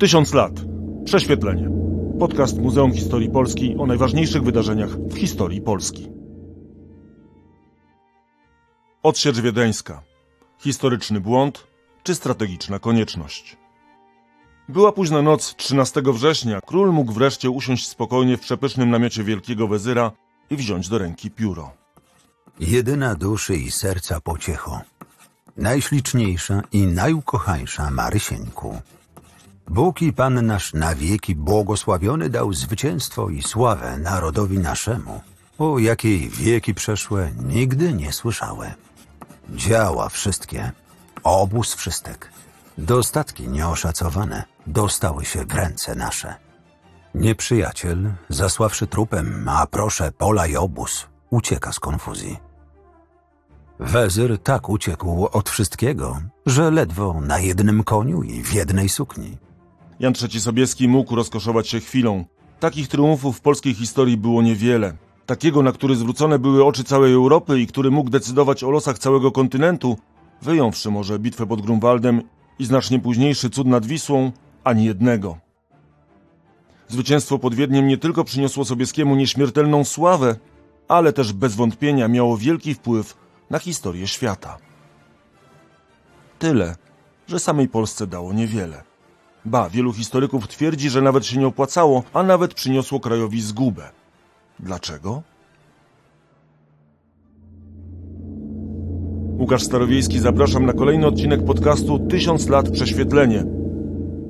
Tysiąc lat. Prześwietlenie. Podcast Muzeum Historii Polski o najważniejszych wydarzeniach w historii Polski. Odsiecz wiedeńska. Historyczny błąd czy strategiczna konieczność? Była późna noc 13 września. Król mógł wreszcie usiąść spokojnie w przepysznym namiocie wielkiego wezyra i wziąć do ręki pióro. Jedyna duszy i serca pociecho. Najśliczniejsza i najukochańsza Marysieńku. Bóg i Pan nasz na wieki błogosławiony dał zwycięstwo i sławę narodowi naszemu. O jakiej wieki przeszłe nigdy nie słyszałem. Działa wszystkie, obóz wszystek, dostatki nieoszacowane dostały się w ręce nasze. Nieprzyjaciel, zasławszy trupem, a proszę pola i obóz, ucieka z konfuzji. Wezyr tak uciekł od wszystkiego, że ledwo na jednym koniu i w jednej sukni. Jan III Sobieski mógł rozkoszować się chwilą. Takich triumfów w polskiej historii było niewiele. Takiego, na który zwrócone były oczy całej Europy i który mógł decydować o losach całego kontynentu, wyjąwszy może bitwę pod Grunwaldem i znacznie późniejszy cud nad Wisłą, ani jednego. Zwycięstwo pod Wiedniem nie tylko przyniosło Sobieskiemu nieśmiertelną sławę, ale też bez wątpienia miało wielki wpływ na historię świata. Tyle, że samej Polsce dało niewiele. Ba, wielu historyków twierdzi, że nawet się nie opłacało, a nawet przyniosło krajowi zgubę. Dlaczego? Łukasz Starowiejski, zapraszam na kolejny odcinek podcastu Tysiąc lat prześwietlenie.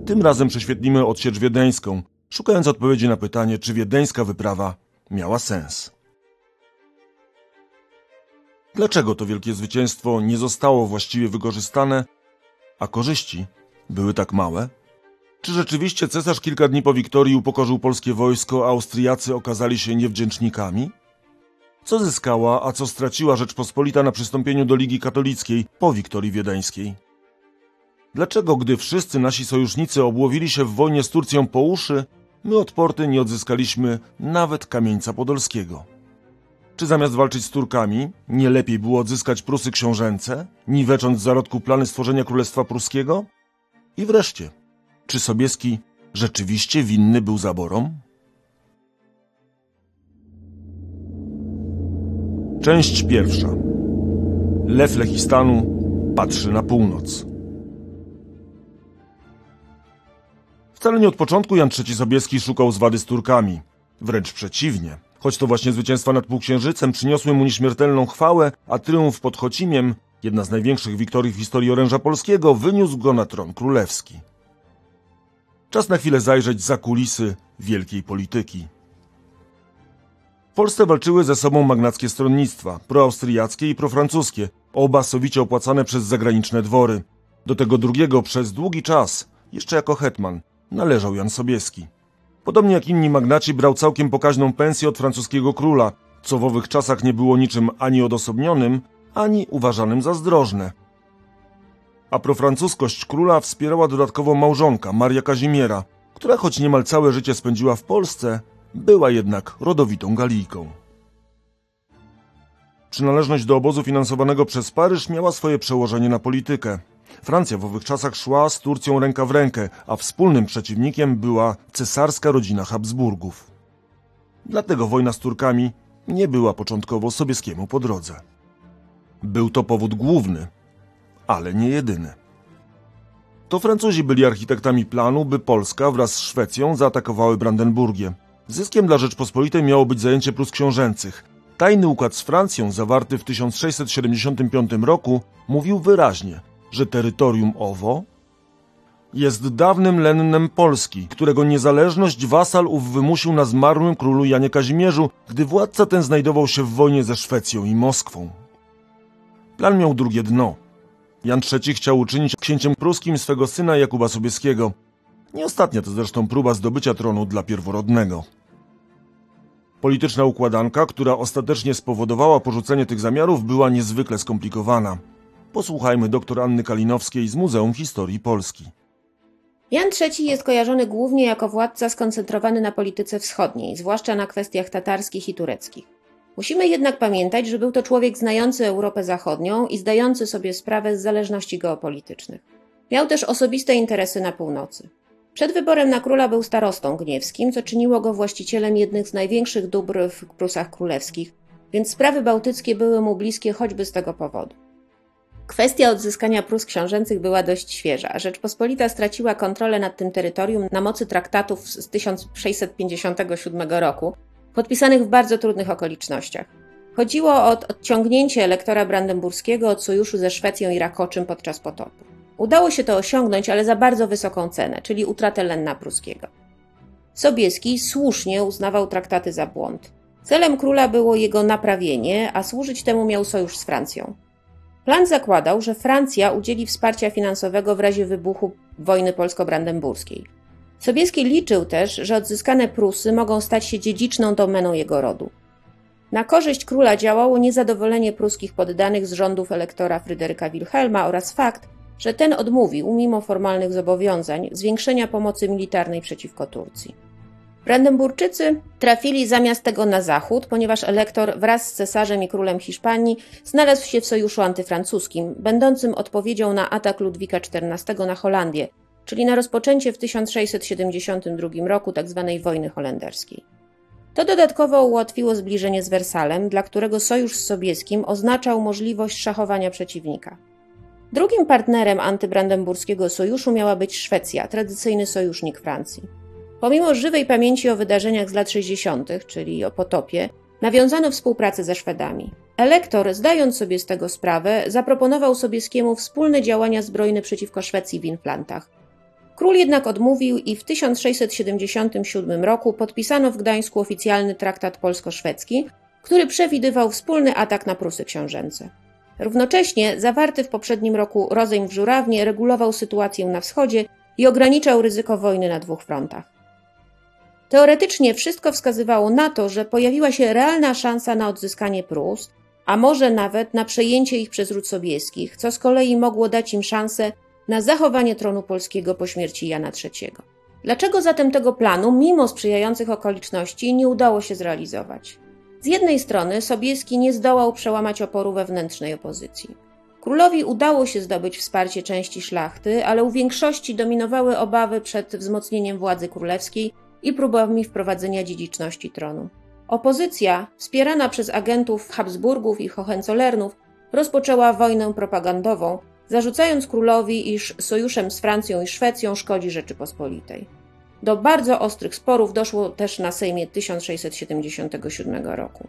Tym razem prześwietlimy odsiecz wiedeńską, szukając odpowiedzi na pytanie, czy wiedeńska wyprawa miała sens. Dlaczego to wielkie zwycięstwo nie zostało właściwie wykorzystane, a korzyści były tak małe? Czy rzeczywiście cesarz kilka dni po wiktorii upokorzył polskie wojsko, a Austriacy okazali się niewdzięcznikami? Co zyskała, a co straciła Rzeczpospolita na przystąpieniu do Ligi Katolickiej po wiktorii wiedeńskiej? Dlaczego, gdy wszyscy nasi sojusznicy obłowili się w wojnie z Turcją po uszy, my od Porty nie odzyskaliśmy nawet kamieńca podolskiego? Czy zamiast walczyć z Turkami, nie lepiej było odzyskać Prusy książęce, niwecząc w zarodku plany stworzenia Królestwa Pruskiego? I wreszcie, czy Sobieski rzeczywiście winny był zaborom? Część pierwsza. Lew Lechistanu patrzy na północ. Wcale nie od początku Jan III Sobieski szukał zwady z Turkami. Wręcz przeciwnie. Choć to właśnie zwycięstwa nad Półksiężycem przyniosły mu nieśmiertelną chwałę, a tryumf pod Chocimiem, jedna z największych wiktorii w historii oręża polskiego, wyniósł go na tron królewski. Czas na chwilę zajrzeć za kulisy wielkiej polityki. W Polsce walczyły ze sobą magnackie stronnictwa, proaustriackie i profrancuskie, oba sowicie opłacane przez zagraniczne dwory. Do tego drugiego przez długi czas, jeszcze jako hetman, należał Jan Sobieski. Podobnie jak inni magnaci brał całkiem pokaźną pensję od francuskiego króla, co w owych czasach nie było niczym ani odosobnionym, ani uważanym za zdrożne. A profrancuskość króla wspierała dodatkowo małżonka Maria Kazimiera, która choć niemal całe życie spędziła w Polsce, była jednak rodowitą Galijką. Przynależność do obozu finansowanego przez Paryż miała swoje przełożenie na politykę. Francja w owych czasach szła z Turcją ręka w rękę, a wspólnym przeciwnikiem była cesarska rodzina Habsburgów. Dlatego wojna z Turkami nie była początkowo Sobieskiemu po drodze. Był to powód główny, ale nie jedyny. To Francuzi byli architektami planu, by Polska wraz z Szwecją zaatakowały Brandenburgię. Zyskiem dla Rzeczpospolitej miało być zajęcie Prus książęcych. Tajny układ z Francją, zawarty w 1675 roku, mówił wyraźnie, że terytorium owo jest dawnym lennem Polski, którego niezależność wasal ów wymusił na zmarłym królu Janie Kazimierzu, gdy władca ten znajdował się w wojnie ze Szwecją i Moskwą. Plan miał drugie dno. Jan III chciał uczynić księciem pruskim swego syna Jakuba Sobieskiego. Nie ostatnia to zresztą próba zdobycia tronu dla pierworodnego. Polityczna układanka, która ostatecznie spowodowała porzucenie tych zamiarów, była niezwykle skomplikowana. Posłuchajmy dr Anny Kalinowskiej z Muzeum Historii Polski. Jan III jest kojarzony głównie jako władca skoncentrowany na polityce wschodniej, zwłaszcza na kwestiach tatarskich i tureckich. Musimy jednak pamiętać, że był to człowiek znający Europę Zachodnią i zdający sobie sprawę z zależności geopolitycznych. Miał też osobiste interesy na północy. Przed wyborem na króla był starostą gniewskim, co czyniło go właścicielem jednych z największych dóbr w Prusach Królewskich, więc sprawy bałtyckie były mu bliskie choćby z tego powodu. Kwestia odzyskania Prus książęcych była dość świeża. Rzeczpospolita straciła kontrolę nad tym terytorium na mocy traktatów z 1657 roku, podpisanych w bardzo trudnych okolicznościach. Chodziło o odciągnięcie elektora brandenburskiego od sojuszu ze Szwecją i Rakoczym podczas potopu. Udało się to osiągnąć, ale za bardzo wysoką cenę, czyli utratę Lenna pruskiego. Sobieski słusznie uznawał traktaty za błąd. Celem króla było jego naprawienie, a służyć temu miał sojusz z Francją. Plan zakładał, że Francja udzieli wsparcia finansowego w razie wybuchu wojny polsko-brandenburskiej. Sobieski liczył też, że odzyskane Prusy mogą stać się dziedziczną domeną jego rodu. Na korzyść króla działało niezadowolenie pruskich poddanych z rządów elektora Fryderyka Wilhelma oraz fakt, że ten odmówił, mimo formalnych zobowiązań, zwiększenia pomocy militarnej przeciwko Turcji. Brandenburczycy trafili zamiast tego na zachód, ponieważ elektor wraz z cesarzem i królem Hiszpanii znalazł się w sojuszu antyfrancuskim, będącym odpowiedzią na atak Ludwika XIV na Holandię, czyli na rozpoczęcie w 1672 roku tzw. Tak wojny holenderskiej. To dodatkowo ułatwiło zbliżenie z Wersalem, dla którego sojusz z Sobieskim oznaczał możliwość szachowania przeciwnika. Drugim partnerem antybrandenburskiego sojuszu miała być Szwecja, tradycyjny sojusznik Francji. Pomimo żywej pamięci o wydarzeniach z lat 60., czyli o potopie, nawiązano współpracę ze Szwedami. Elektor, zdając sobie z tego sprawę, zaproponował Sobieskiemu wspólne działania zbrojne przeciwko Szwecji w Inflantach. Król jednak odmówił i w 1677 roku podpisano w Gdańsku oficjalny traktat polsko-szwedzki, który przewidywał wspólny atak na Prusy książęce. Równocześnie zawarty w poprzednim roku rozejm w Żurawnie regulował sytuację na wschodzie i ograniczał ryzyko wojny na dwóch frontach. Teoretycznie wszystko wskazywało na to, że pojawiła się realna szansa na odzyskanie Prus, a może nawet na przejęcie ich przez ród sobieskich, co z kolei mogło dać im szansę na zachowanie tronu polskiego po śmierci Jana III. Dlaczego zatem tego planu, mimo sprzyjających okoliczności, nie udało się zrealizować? Z jednej strony Sobieski nie zdołał przełamać oporu wewnętrznej opozycji. Królowi udało się zdobyć wsparcie części szlachty, ale u większości dominowały obawy przed wzmocnieniem władzy królewskiej i próbami wprowadzenia dziedziczności tronu. Opozycja, wspierana przez agentów Habsburgów i Hohenzollernów, rozpoczęła wojnę propagandową, zarzucając królowi, iż sojuszem z Francją i Szwecją szkodzi Rzeczypospolitej. Do bardzo ostrych sporów doszło też na Sejmie 1677 roku.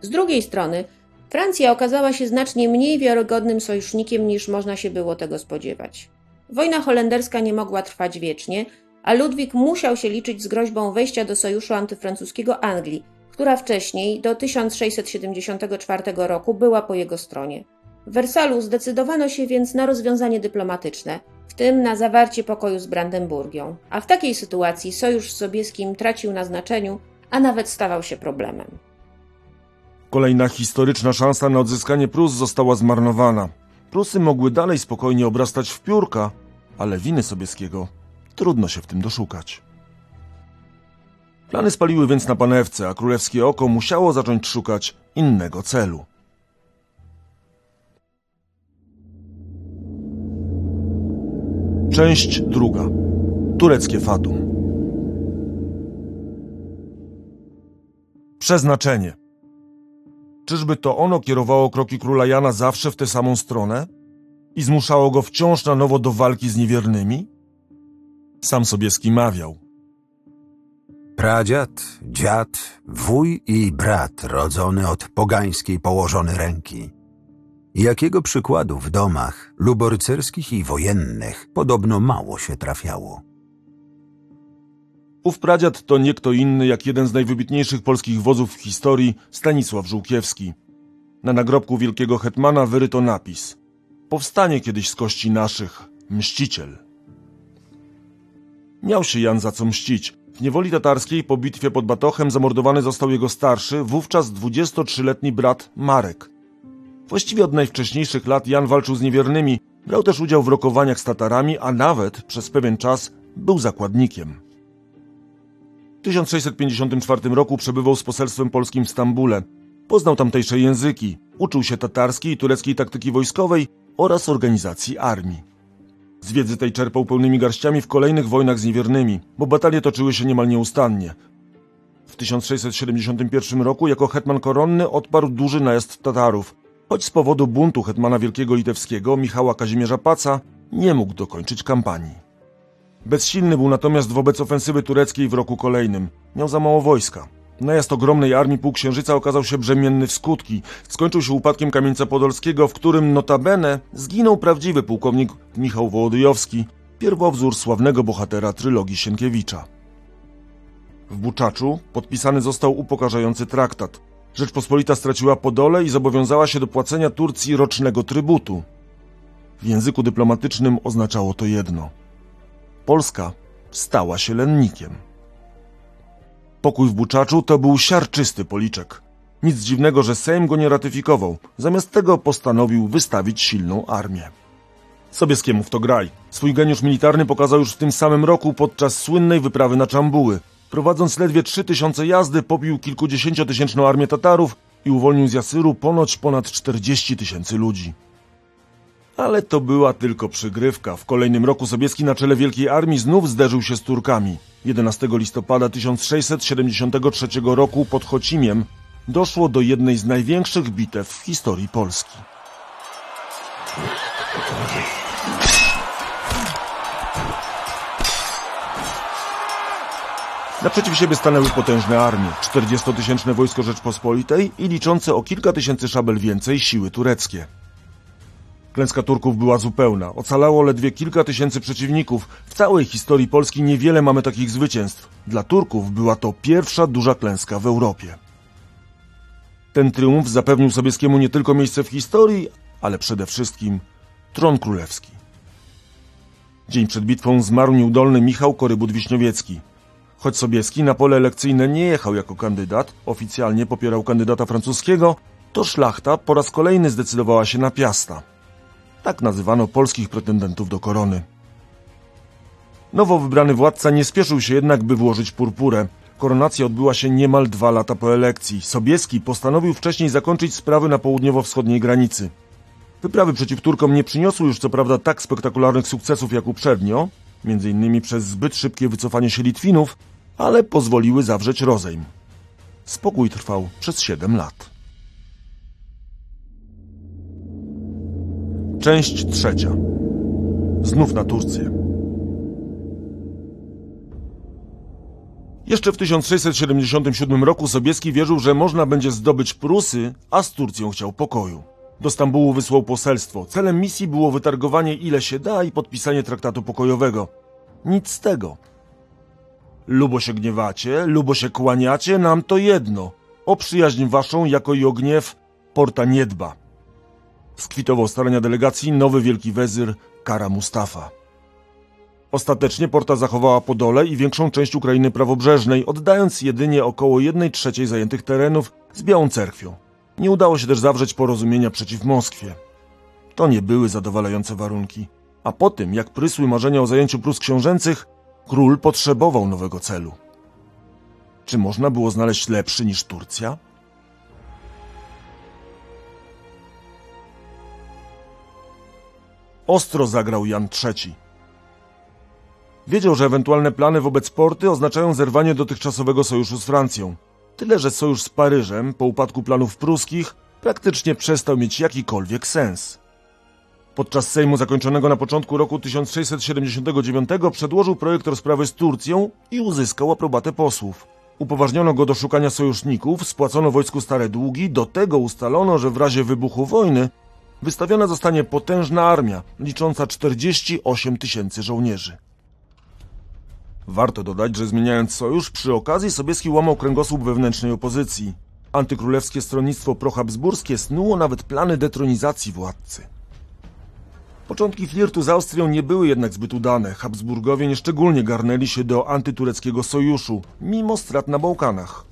Z drugiej strony, Francja okazała się znacznie mniej wiarygodnym sojusznikiem niż można się było tego spodziewać. Wojna holenderska nie mogła trwać wiecznie, a Ludwik musiał się liczyć z groźbą wejścia do sojuszu antyfrancuskiego Anglii, która wcześniej, do 1674 roku, była po jego stronie. W Wersalu zdecydowano się więc na rozwiązanie dyplomatyczne, w tym na zawarcie pokoju z Brandenburgią, a w takiej sytuacji sojusz z Sobieskim tracił na znaczeniu, a nawet stawał się problemem. Kolejna historyczna szansa na odzyskanie Prus została zmarnowana. Prusy mogły dalej spokojnie obrastać w piórka, ale winy Sobieskiego Trudno się w tym doszukać. Plany spaliły więc na panewce, a królewskie oko musiało zacząć szukać innego celu. Część druga. Tureckie fatum. Przeznaczenie. Czyżby to ono kierowało kroki króla Jana zawsze w tę samą stronę i zmuszało go wciąż na nowo do walki z niewiernymi? Sam sobie skimawiał. Pradziad, dziad, wuj i brat rodzony od pogańskiej położony ręki. Jakiego przykładu w domach lub rycerskich i wojennych podobno mało się trafiało. Ów pradziad to nie kto inny jak jeden z najwybitniejszych polskich wodzów w historii Stanisław Żółkiewski. Na nagrobku wielkiego hetmana wyryto napis Powstanie kiedyś z kości naszych, mściciel. Miał się Jan za co mścić. W niewoli tatarskiej po bitwie pod Batochem zamordowany został jego starszy, wówczas 23-letni brat Marek. Właściwie od najwcześniejszych lat Jan walczył z niewiernymi, brał też udział w rokowaniach z Tatarami, a nawet przez pewien czas był zakładnikiem. W 1654 roku przebywał z poselstwem polskim w Stambule. Poznał tamtejsze języki, uczył się tatarskiej i tureckiej taktyki wojskowej oraz organizacji armii. Z wiedzy tej czerpał pełnymi garściami w kolejnych wojnach z niewiernymi, bo batalie toczyły się niemal nieustannie. W 1671 roku jako hetman koronny odparł duży najazd Tatarów, choć z powodu buntu hetmana wielkiego litewskiego Michała Kazimierza Paca nie mógł dokończyć kampanii. Bezsilny był natomiast wobec ofensywy tureckiej w roku kolejnym. Miał za mało wojska. Najazd ogromnej armii półksiężyca okazał się brzemienny w skutki. Skończył się upadkiem Kamieńca Podolskiego, w którym notabene zginął prawdziwy pułkownik Michał Wołodyjowski, pierwowzór sławnego bohatera trylogii Sienkiewicza. W Buczaczu podpisany został upokarzający traktat. Rzeczpospolita straciła Podole i zobowiązała się do płacenia Turcji rocznego trybutu. W języku dyplomatycznym oznaczało to jedno. Polska stała się lennikiem. Pokój w Buczaczu to był siarczysty policzek. Nic dziwnego, że Sejm go nie ratyfikował. Zamiast tego postanowił wystawić silną armię. Sobieskiemu w to graj. Swój geniusz militarny pokazał już w tym samym roku podczas słynnej wyprawy na Czambuły. Prowadząc ledwie trzy tysiące jazdy, pobił kilkudziesięciotysięczną armię Tatarów i uwolnił z Jasyru ponoć ponad 40 tysięcy ludzi. Ale to była tylko przygrywka. W kolejnym roku Sobieski na czele Wielkiej Armii znów zderzył się z Turkami. 11 listopada 1673 roku pod Chocimiem doszło do jednej z największych bitew w historii Polski. Naprzeciw siebie stanęły potężne armie, 40-tysięczne wojsko Rzeczpospolitej i liczące o kilka tysięcy szabel więcej siły tureckie. Klęska Turków była zupełna. Ocalało ledwie kilka tysięcy przeciwników. W całej historii Polski niewiele mamy takich zwycięstw. Dla Turków była to pierwsza duża klęska w Europie. Ten triumf zapewnił Sobieskiemu nie tylko miejsce w historii, ale przede wszystkim tron królewski. Dzień przed bitwą zmarł nieudolny Michał Korybut-Wiśniowiecki. Choć Sobieski na pole elekcyjne nie jechał jako kandydat, oficjalnie popierał kandydata francuskiego, to szlachta po raz kolejny zdecydowała się na Piasta. Tak nazywano polskich pretendentów do korony. Nowo wybrany władca nie spieszył się jednak, by włożyć purpurę. Koronacja odbyła się niemal dwa lata po elekcji. Sobieski postanowił wcześniej zakończyć sprawy na południowo-wschodniej granicy. Wyprawy przeciw Turkom nie przyniosły już co prawda tak spektakularnych sukcesów jak uprzednio, innymi przez zbyt szybkie wycofanie się Litwinów, ale pozwoliły zawrzeć rozejm. Spokój trwał przez 7 lat. Część trzecia. Znów na Turcję. Jeszcze w 1677 roku Sobieski wierzył, że można będzie zdobyć Prusy, a z Turcją chciał pokoju. Do Stambułu wysłał poselstwo. Celem misji było wytargowanie ile się da i podpisanie traktatu pokojowego. Nic z tego. Lubo się gniewacie, lubo się kłaniacie, nam to jedno. O przyjaźń waszą, jako i o gniew, porta nie dba. Skwitował starania delegacji nowy wielki wezyr Kara Mustafa. Ostatecznie Porta zachowała Podole i większą część Ukrainy prawobrzeżnej, oddając jedynie około 1 trzeciej zajętych terenów z Białą Cerkwią. Nie udało się też zawrzeć porozumienia przeciw Moskwie. To nie były zadowalające warunki. A po tym, jak prysły marzenia o zajęciu Prus książęcych, król potrzebował nowego celu. Czy można było znaleźć lepszy niż Turcja? Ostro zagrał Jan III. Wiedział, że ewentualne plany wobec Porty oznaczają zerwanie dotychczasowego sojuszu z Francją. Tyle, że sojusz z Paryżem po upadku planów pruskich praktycznie przestał mieć jakikolwiek sens. Podczas Sejmu zakończonego na początku roku 1679 przedłożył projekt rozprawy z Turcją i uzyskał aprobatę posłów. Upoważniono go do szukania sojuszników, spłacono wojsku stare długi, do tego ustalono, że w razie wybuchu wojny wystawiona zostanie potężna armia licząca 48 tysięcy żołnierzy. Warto dodać, że zmieniając sojusz, przy okazji Sobieski łamał kręgosłup wewnętrznej opozycji. Antykrólewskie stronnictwo prohabsburskie snuło nawet plany detronizacji władcy. Początki flirtu z Austrią nie były jednak zbyt udane. Habsburgowie nieszczególnie garnęli się do antytureckiego sojuszu, mimo strat na Bałkanach.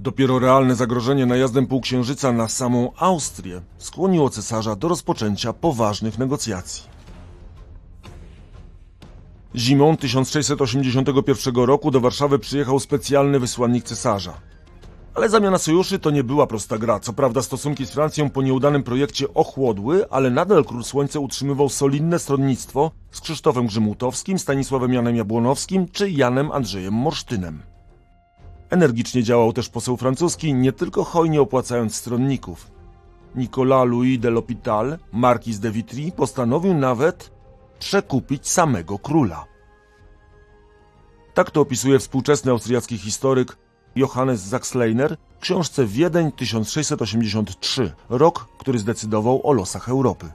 Dopiero realne zagrożenie najazdem półksiężyca na samą Austrię skłoniło cesarza do rozpoczęcia poważnych negocjacji. Zimą 1681 roku do Warszawy przyjechał specjalny wysłannik cesarza. Ale zamiana sojuszy to nie była prosta gra. Co prawda stosunki z Francją po nieudanym projekcie ochłodły, ale nadal Król Słońce utrzymywał solidne stronnictwo z Krzysztofem Grzymutowskim, Stanisławem Janem Jabłonowskim czy Janem Andrzejem Morsztynem. Energicznie działał też poseł francuski, nie tylko hojnie opłacając stronników. Nicolas Louis de l'Hôpital, markiz de Vitry, postanowił nawet przekupić samego króla. Tak to opisuje współczesny austriacki historyk Johannes Sachsleiner w książce Wiedeń 1683, rok, który zdecydował o losach Europy.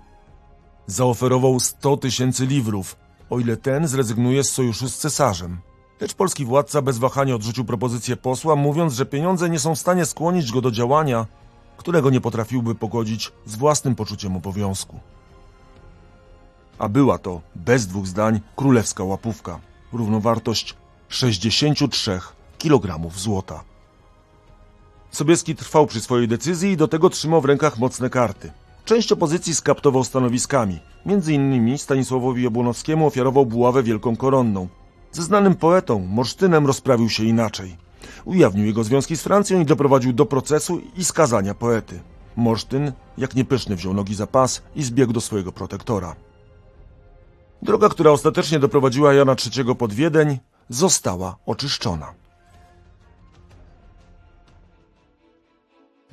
Zaoferował 100 tysięcy liwrów, o ile ten zrezygnuje z sojuszu z cesarzem. Lecz polski władca bez wahania odrzucił propozycję posła, mówiąc, że pieniądze nie są w stanie skłonić go do działania, którego nie potrafiłby pogodzić z własnym poczuciem obowiązku. A była to, bez dwóch zdań, królewska łapówka, równowartość 63 kg złota. Sobieski trwał przy swojej decyzji i do tego trzymał w rękach mocne karty. Część opozycji skaptował stanowiskami. Między innymi Stanisławowi Jabłonowskiemu ofiarował buławę wielką koronną. Ze znanym poetą, Morsztynem, rozprawił się inaczej. Ujawnił jego związki z Francją i doprowadził do procesu i skazania poety. Morsztyn, jak niepyszny, wziął nogi za pas i zbiegł do swojego protektora. Droga, która ostatecznie doprowadziła Jana III pod Wiedeń, została oczyszczona.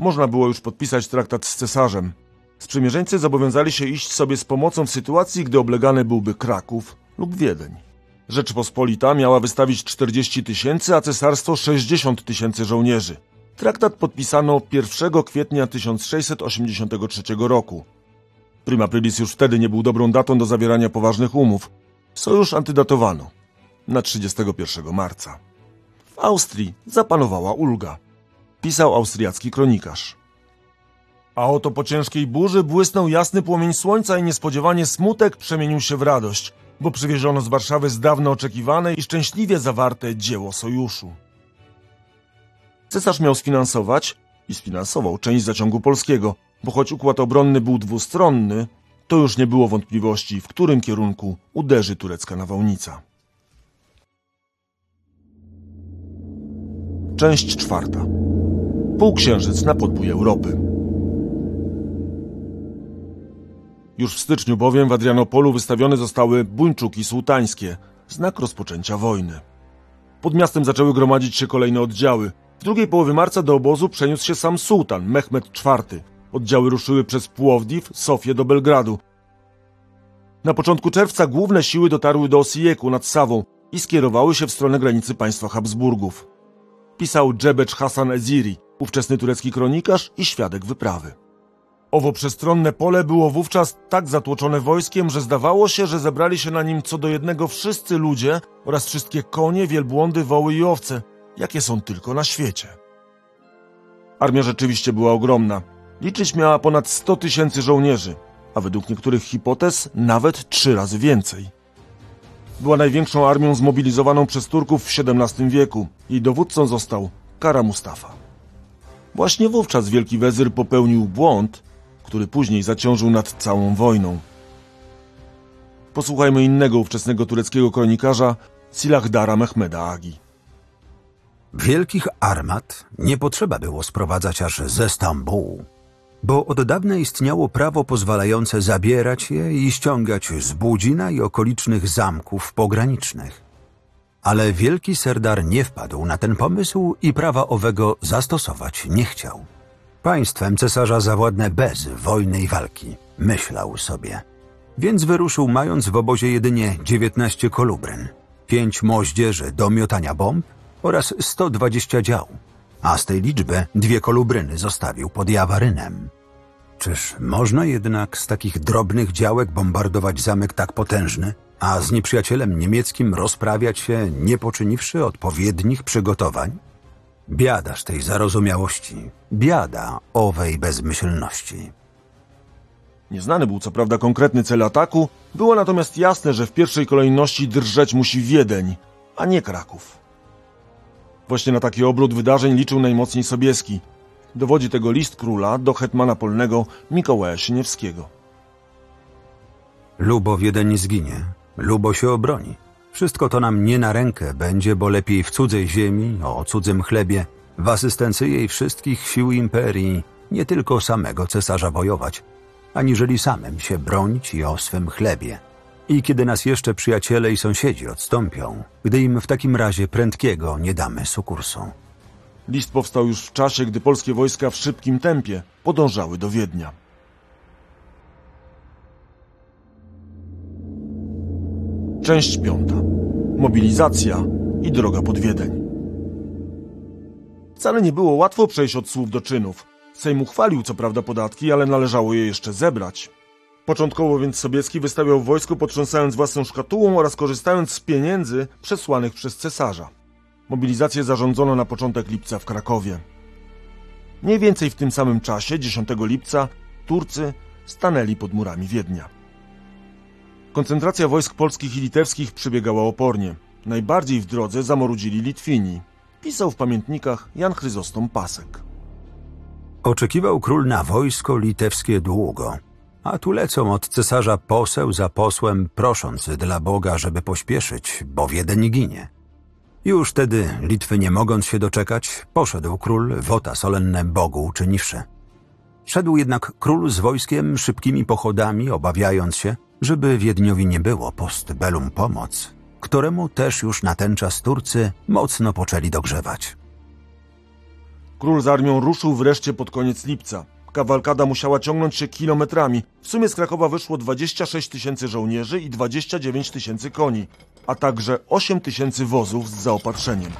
Można było już podpisać traktat z cesarzem. Sprzymierzeńcy zobowiązali się iść sobie z pomocą w sytuacji, gdy oblegany byłby Kraków lub Wiedeń. Rzeczpospolita miała wystawić 40 tysięcy, a cesarstwo 60 tysięcy żołnierzy. Traktat podpisano 1 kwietnia 1683 roku. Prima Aprilis już wtedy nie był dobrą datą do zawierania poważnych umów. Sojusz antydatowano na 31 marca. W Austrii zapanowała ulga. Pisał austriacki kronikarz. A oto po ciężkiej burzy błysnął jasny płomień słońca i niespodziewanie smutek przemienił się w radość, bo przywieziono z Warszawy z dawno oczekiwane i szczęśliwie zawarte dzieło sojuszu. Cesarz miał sfinansować i sfinansował część zaciągu polskiego, bo choć układ obronny był dwustronny, to już nie było wątpliwości, w którym kierunku uderzy turecka nawałnica. Część czwarta. Półksiężyc na podbój Europy. Już w styczniu bowiem w Adrianopolu wystawione zostały buńczuki sułtańskie, znak rozpoczęcia wojny. Pod miastem zaczęły gromadzić się kolejne oddziały. W drugiej połowie marca do obozu przeniósł się sam sułtan, Mehmed IV. Oddziały ruszyły przez Płowdiw, Sofię do Belgradu. Na początku czerwca główne siły dotarły do Osijeku nad Sawą i skierowały się w stronę granicy państwa Habsburgów. Pisał Dżebecz Hasan Eziri, ówczesny turecki kronikarz i świadek wyprawy. Owo przestronne pole było wówczas tak zatłoczone wojskiem, że zdawało się, że zebrali się na nim co do jednego wszyscy ludzie oraz wszystkie konie, wielbłądy, woły i owce, jakie są tylko na świecie. Armia rzeczywiście była ogromna. Liczyć miała ponad 100 tysięcy żołnierzy, a według niektórych hipotez nawet trzy razy więcej. Była największą armią zmobilizowaną przez Turków w XVII wieku. Jej dowódcą został Kara Mustafa. Właśnie wówczas wielki wezyr popełnił błąd, który później zaciążył nad całą wojną. Posłuchajmy innego ówczesnego tureckiego kronikarza Silahdara Mehmeda Agi. Wielkich armat nie potrzeba było sprowadzać aż ze Stambułu, bo od dawna istniało prawo pozwalające zabierać je i ściągać z Budzina i okolicznych zamków pogranicznych. Ale wielki Serdar nie wpadł na ten pomysł i prawa owego zastosować nie chciał. Państwem cesarza zawładnę bez wojny i walki, myślał sobie. Więc wyruszył mając w obozie jedynie 19 kolubryn, 5 moździerzy do miotania bomb oraz 120 dział, a z tej liczby dwie kolubryny zostawił pod Jawarynem. Czyż można jednak z takich drobnych działek bombardować zamek tak potężny, a z nieprzyjacielem niemieckim rozprawiać się, nie poczyniwszy odpowiednich przygotowań? Biadaż tej zarozumiałości, biada owej bezmyślności. Nieznany był co prawda konkretny cel ataku, było natomiast jasne, że w pierwszej kolejności drżeć musi Wiedeń, a nie Kraków. Właśnie na taki obrót wydarzeń liczył najmocniej Sobieski. Dowodzi tego list króla do hetmana polnego Mikołaja Sieniewskiego. Lubo Wiedeń zginie, lubo się obroni. Wszystko to nam nie na rękę będzie, bo lepiej w cudzej ziemi, o cudzym chlebie, w asystencji jej wszystkich sił imperii, nie tylko samego cesarza wojować, aniżeli samym się bronić i o swym chlebie. I kiedy nas jeszcze przyjaciele i sąsiedzi odstąpią, gdy im w takim razie prędkiego nie damy sukursu. List powstał już w czasie, gdy polskie wojska w szybkim tempie podążały do Wiednia. Część piąta. Mobilizacja i droga pod Wiedeń. Wcale nie było łatwo przejść od słów do czynów. Sejm uchwalił co prawda podatki, ale należało je jeszcze zebrać. Początkowo więc Sobieski wystawiał wojsko potrząsając własną szkatułą oraz korzystając z pieniędzy przesłanych przez cesarza. Mobilizację zarządzono na początek lipca w Krakowie. Mniej więcej w tym samym czasie, 10 lipca, Turcy stanęli pod murami Wiednia. Koncentracja wojsk polskich i litewskich przebiegała opornie. Najbardziej w drodze zamorudzili Litwini. Pisał w pamiętnikach Jan Chryzostom Pasek. Oczekiwał król na wojsko litewskie długo, a tu lecą od cesarza poseł za posłem, prosząc dla Boga, żeby pośpieszyć, bo Wiedeń ginie. Już wtedy, Litwy nie mogąc się doczekać, poszedł król wota solenne Bogu uczyniwszy. Szedł jednak król z wojskiem szybkimi pochodami, obawiając się, żeby Wiedniowi nie było post bellum pomoc, któremu też już na ten czas Turcy mocno poczęli dogrzewać. Król z armią ruszył wreszcie pod koniec lipca. Kawalkada musiała ciągnąć się kilometrami. W sumie z Krakowa wyszło 26 tysięcy żołnierzy i 29 tysięcy koni, a także 8 tysięcy wozów z zaopatrzeniem.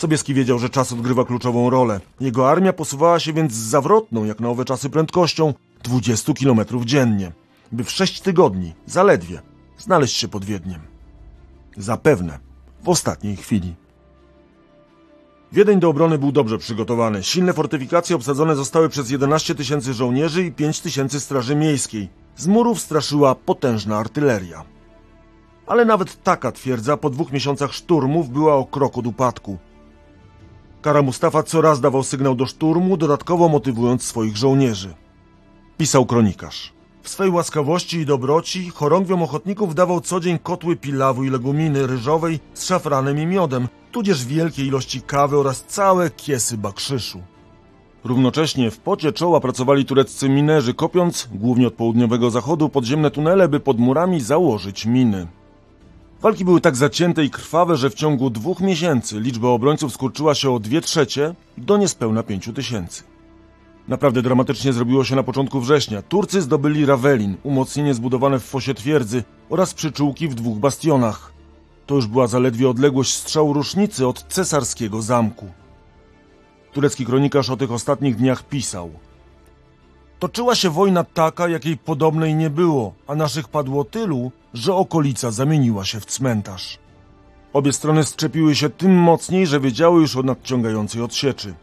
Sobieski wiedział, że czas odgrywa kluczową rolę. Jego armia posuwała się więc z zawrotną, jak na owe czasy, prędkością 20 km dziennie, by w 6 tygodni, zaledwie, znaleźć się pod Wiedniem. Zapewne w ostatniej chwili. Wiedeń do obrony był dobrze przygotowany. Silne fortyfikacje obsadzone zostały przez 11 tysięcy żołnierzy i 5 tysięcy straży miejskiej. Z murów straszyła potężna artyleria. Ale nawet taka twierdza po dwóch miesiącach szturmów była o krok od upadku. Kara Mustafa coraz dawał sygnał do szturmu, dodatkowo motywując swoich żołnierzy. Pisał kronikarz. W swej łaskawości i dobroci chorągwiom ochotników dawał co dzień kotły pilawu i leguminy ryżowej z szafranem i miodem, tudzież wielkie ilości kawy oraz całe kiesy bakrzyszu. Równocześnie w pocie czoła pracowali tureccy minerzy, kopiąc, głównie od południowego zachodu, podziemne tunele, by pod murami założyć miny. Walki były tak zacięte i krwawe, że w ciągu dwóch miesięcy liczba obrońców skurczyła się o dwie trzecie do niespełna pięciu tysięcy. Naprawdę dramatycznie zrobiło się na początku września. Turcy zdobyli Rawelin, umocnienie zbudowane w fosie twierdzy oraz przyczółki w dwóch bastionach. To już była zaledwie odległość strzału rusznicy od cesarskiego zamku. Turecki kronikarz o tych ostatnich dniach pisał. Toczyła się wojna taka, jakiej podobnej nie było, a naszych padło tylu, że okolica zamieniła się w cmentarz. Obie strony szczepiły się tym mocniej, że wiedziały już o nadciągającej odsieczy.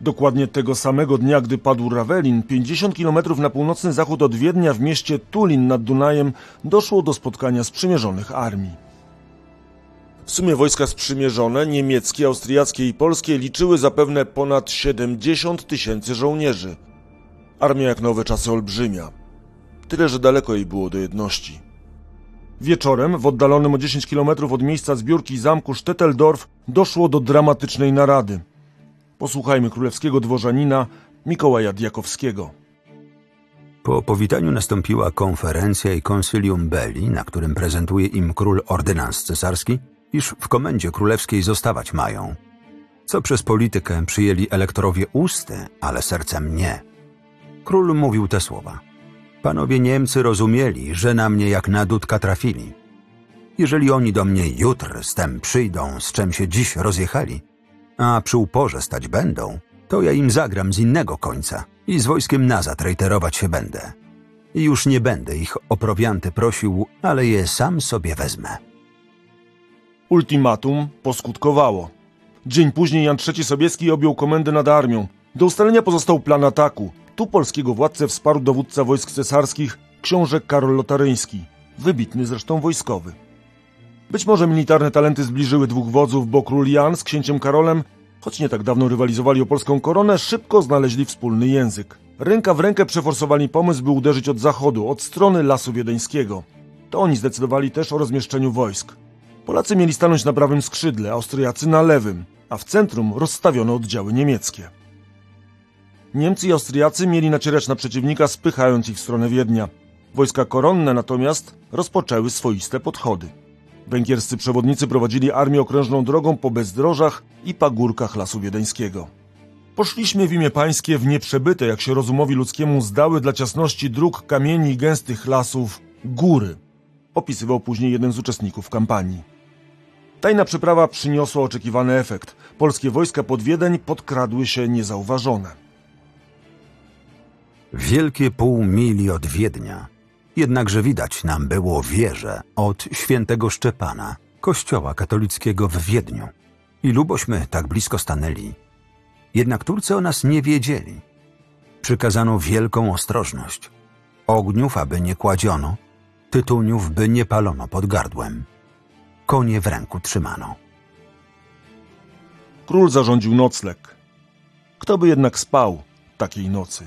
Dokładnie tego samego dnia, gdy padł Rawelin, 50 km na północny zachód od Wiednia w mieście Tulin nad Dunajem doszło do spotkania sprzymierzonych armii. W sumie wojska sprzymierzone, niemieckie, austriackie i polskie, liczyły zapewne ponad 70 tysięcy żołnierzy. Armia jak nowe czasy olbrzymia. Tyle, że daleko jej było do jedności. Wieczorem, w oddalonym o 10 km od miejsca zbiórki zamku Stetteldorf, doszło do dramatycznej narady – Posłuchajmy królewskiego dworzanina Mikołaja Diakowskiego. Po powitaniu nastąpiła konferencja i konsylium belli, na którym prezentuje im król ordynans cesarski, iż w komendzie królewskiej zostawać mają. Co przez politykę przyjęli elektorowie usty, ale sercem nie. Król mówił te słowa. Panowie Niemcy rozumieli, że na mnie jak na dudka trafili. Jeżeli oni do mnie jutr z tem przyjdą, z czym się dziś rozjechali, a przy uporze stać będą, to ja im zagram z innego końca i z wojskiem nazad rejterować się będę. I już nie będę ich o prowianty prosił, ale je sam sobie wezmę. Ultimatum poskutkowało. Dzień później Jan III Sobieski objął komendę nad armią. Do ustalenia pozostał plan ataku. Tu polskiego władcę wsparł dowódca wojsk cesarskich, książę Karol Lotaryński, wybitny zresztą wojskowy. Być może militarne talenty zbliżyły dwóch wodzów, bo król Jan z księciem Karolem, choć nie tak dawno rywalizowali o polską koronę, szybko znaleźli wspólny język. Ręka w rękę przeforsowali pomysł, by uderzyć od zachodu, od strony Lasu Wiedeńskiego. To oni zdecydowali też o rozmieszczeniu wojsk. Polacy mieli stanąć na prawym skrzydle, Austriacy na lewym, a w centrum rozstawiono oddziały niemieckie. Niemcy i Austriacy mieli nacierać na przeciwnika, spychając ich w stronę Wiednia. Wojska koronne natomiast rozpoczęły swoiste podchody. Węgierscy przewodnicy prowadzili armię okrężną drogą po bezdrożach i pagórkach Lasu Wiedeńskiego. Poszliśmy w imię pańskie w nieprzebyte, jak się rozumowi ludzkiemu zdały dla ciasności dróg, kamieni i gęstych lasów, góry, opisywał później jeden z uczestników kampanii. Tajna przeprawa przyniosła oczekiwany efekt. Polskie wojska pod Wiedeń podkradły się niezauważone. Wielkie pół mili od Wiednia. Jednakże widać nam było wieżę od świętego Szczepana, kościoła katolickiego w Wiedniu. I lubośmy tak blisko stanęli. Jednak Turcy o nas nie wiedzieli. Przykazano wielką ostrożność. Ogniów, aby nie kładziono, tytuniów, by nie palono pod gardłem. Konie w ręku trzymano. Król zarządził nocleg. Kto by jednak spał takiej nocy?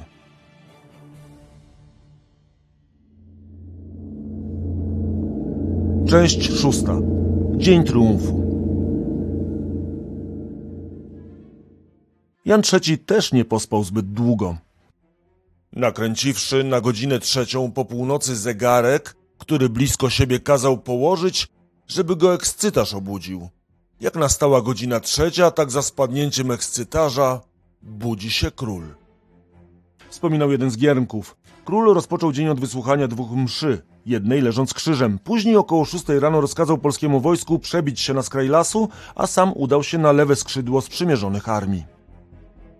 Część szósta. Dzień triumfu. Jan III też nie pospał zbyt długo. Nakręciwszy na godzinę trzecią po północy zegarek, który blisko siebie kazał położyć, żeby go ekscytaż obudził. Jak nastała godzina trzecia, tak za spadnięciem ekscytaża budzi się król. Wspominał jeden z giermków. Król rozpoczął dzień od wysłuchania dwóch mszy, jednej leżąc krzyżem. Później około szóstej rano rozkazał polskiemu wojsku przebić się na skraj lasu, a sam udał się na lewe skrzydło sprzymierzonych armii.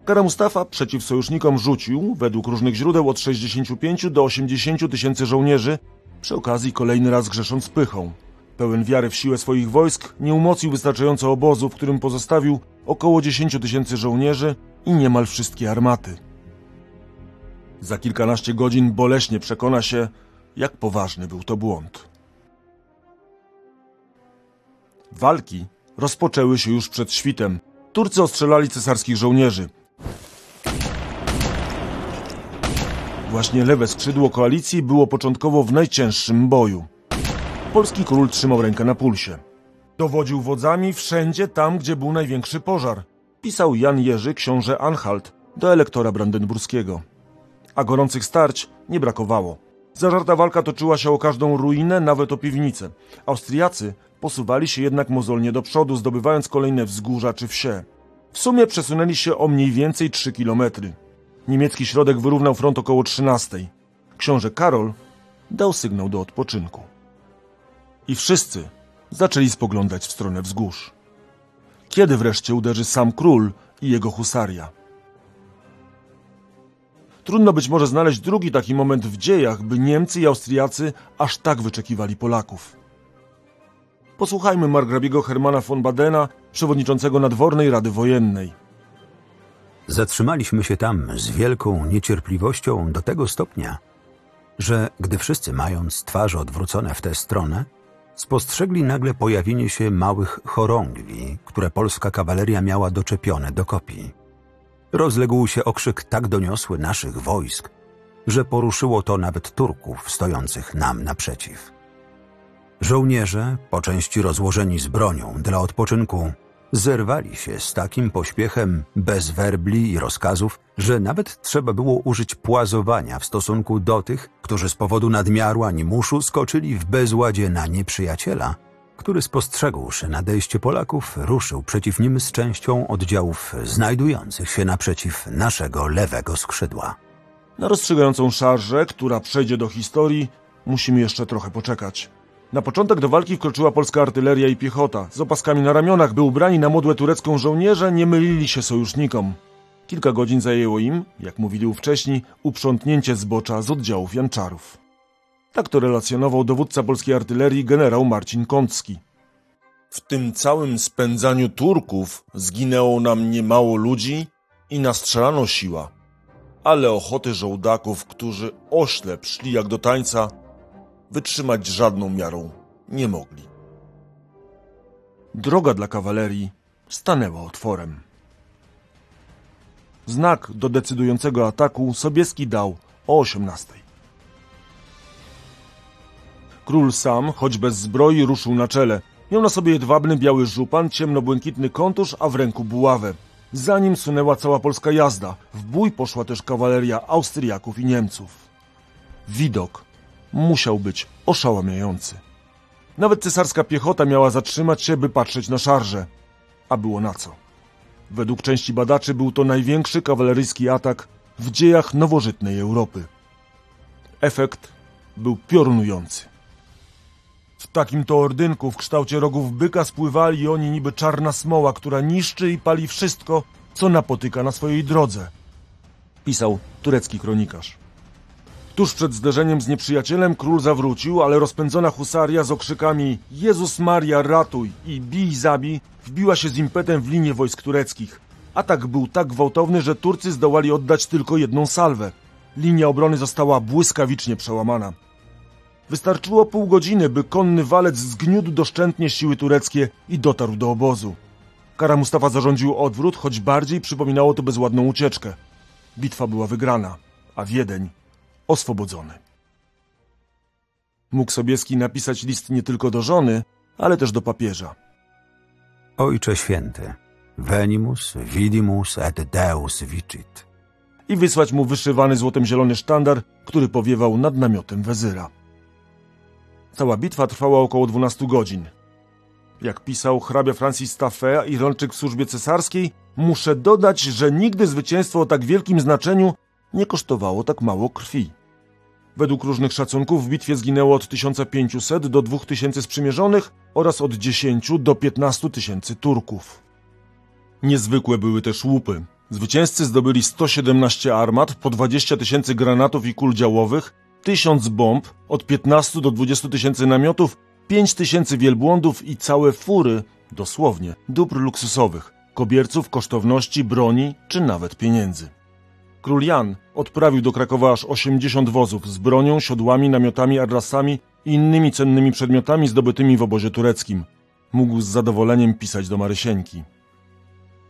Kara Mustafa przeciw sojusznikom rzucił, według różnych źródeł, od 65 do 80 tysięcy żołnierzy, przy okazji kolejny raz grzesząc pychą. Pełen wiary w siłę swoich wojsk, nie umocnił wystarczająco obozu, w którym pozostawił około 10 tysięcy żołnierzy i niemal wszystkie armaty. Za kilkanaście godzin boleśnie przekona się, jak poważny był to błąd. Walki rozpoczęły się już przed świtem. Turcy ostrzelali cesarskich żołnierzy. Właśnie lewe skrzydło koalicji było początkowo w najcięższym boju. Polski król trzymał rękę na pulsie. Dowodził wodzami wszędzie tam, gdzie był największy pożar. Pisał Jan Jerzy, książę Anhalt, do elektora brandenburskiego. A gorących starć nie brakowało. Zażarta walka toczyła się o każdą ruinę, nawet o piwnicę. Austriacy posuwali się jednak mozolnie do przodu, zdobywając kolejne wzgórza czy wsie. W sumie przesunęli się o mniej więcej 3 kilometry. Niemiecki środek wyrównał front około 13. Książę Karol dał sygnał do odpoczynku. I wszyscy zaczęli spoglądać w stronę wzgórz. Kiedy wreszcie uderzy sam król i jego husaria? Trudno być może znaleźć drugi taki moment w dziejach, by Niemcy i Austriacy aż tak wyczekiwali Polaków. Posłuchajmy margrabiego Hermana von Badena, przewodniczącego Nadwornej Rady Wojennej. Zatrzymaliśmy się tam z wielką niecierpliwością do tego stopnia, że gdy wszyscy mając twarze odwrócone w tę stronę, spostrzegli nagle pojawienie się małych chorągwi, które polska kawaleria miała doczepione do kopii. Rozległ się okrzyk tak doniosły naszych wojsk, że poruszyło to nawet Turków stojących nam naprzeciw. Żołnierze, po części rozłożeni z bronią dla odpoczynku, zerwali się z takim pośpiechem, bez werbli i rozkazów, że nawet trzeba było użyć płazowania w stosunku do tych, którzy z powodu nadmiaru animuszu skoczyli w bezładzie na nieprzyjaciela, który spostrzegłszy nadejście Polaków, ruszył przeciw nim z częścią oddziałów znajdujących się naprzeciw naszego lewego skrzydła. Na rozstrzygającą szarżę, która przejdzie do historii, musimy jeszcze trochę poczekać. Na początek do walki wkroczyła polska artyleria i piechota. Z opaskami na ramionach, by ubrani na modłę turecką żołnierze nie mylili się sojusznikom. Kilka godzin zajęło im, jak mówili wcześniej, uprzątnięcie zbocza z oddziałów janczarów. Tak to relacjonował dowódca polskiej artylerii generał Marcin Kącki. W tym całym spędzaniu Turków zginęło nam niemało ludzi i nastrzelano siła. Ale ochoty żołdaków, którzy oślep szli jak do tańca, wytrzymać żadną miarą nie mogli. Droga dla kawalerii stanęła otworem. Znak do decydującego ataku Sobieski dał o 18. Król sam, choć bez zbroi, ruszył na czele. Miał na sobie jedwabny biały żupan, ciemnobłękitny kontusz, a w ręku buławę. Za nim sunęła cała polska jazda. W bój poszła też kawaleria Austriaków i Niemców. Widok musiał być oszałamiający. Nawet cesarska piechota miała zatrzymać się, by patrzeć na szarże. A było na co. Według części badaczy był to największy kawaleryjski atak w dziejach nowożytnej Europy. Efekt był piorunujący. Takim to ordynku w kształcie rogów byka spływali oni niby czarna smoła, która niszczy i pali wszystko, co napotyka na swojej drodze. Pisał turecki kronikarz. Tuż przed zderzeniem z nieprzyjacielem król zawrócił, ale rozpędzona husaria z okrzykami Jezus Maria ratuj i bij zabij wbiła się z impetem w linię wojsk tureckich. Atak był tak gwałtowny, że Turcy zdołali oddać tylko jedną salwę. Linia obrony została błyskawicznie przełamana. Wystarczyło pół godziny, by konny walec zgniótł doszczętnie siły tureckie i dotarł do obozu. Kara Mustafa zarządził odwrót, choć bardziej przypominało to bezładną ucieczkę. Bitwa była wygrana, a Wiedeń oswobodzony. Mógł Sobieski napisać list nie tylko do żony, ale też do papieża. Ojcze Święty, venimus, vidimus et Deus vicit. I wysłać mu wyszywany złotem zielony sztandar, który powiewał nad namiotem wezyra. Cała bitwa trwała około 12 godzin. Jak pisał hrabia Francis Taffet, Irlandczyk w służbie cesarskiej, muszę dodać, że nigdy zwycięstwo o tak wielkim znaczeniu nie kosztowało tak mało krwi. Według różnych szacunków w bitwie zginęło od 1500 do 2000 sprzymierzonych oraz od 10 do 15 tysięcy Turków. Niezwykłe były też łupy. Zwycięzcy zdobyli 117 armat, po 20 tysięcy granatów i kul działowych, 1000 bomb, od 15 do 20 tysięcy namiotów, 5 tysięcy wielbłądów i całe fury, dosłownie, dóbr luksusowych, kobierców, kosztowności, broni czy nawet pieniędzy. Król Jan odprawił do Krakowa aż 80 wozów z bronią, siodłami, namiotami, arrasami i innymi cennymi przedmiotami zdobytymi w obozie tureckim. Mógł z zadowoleniem pisać do Marysieńki.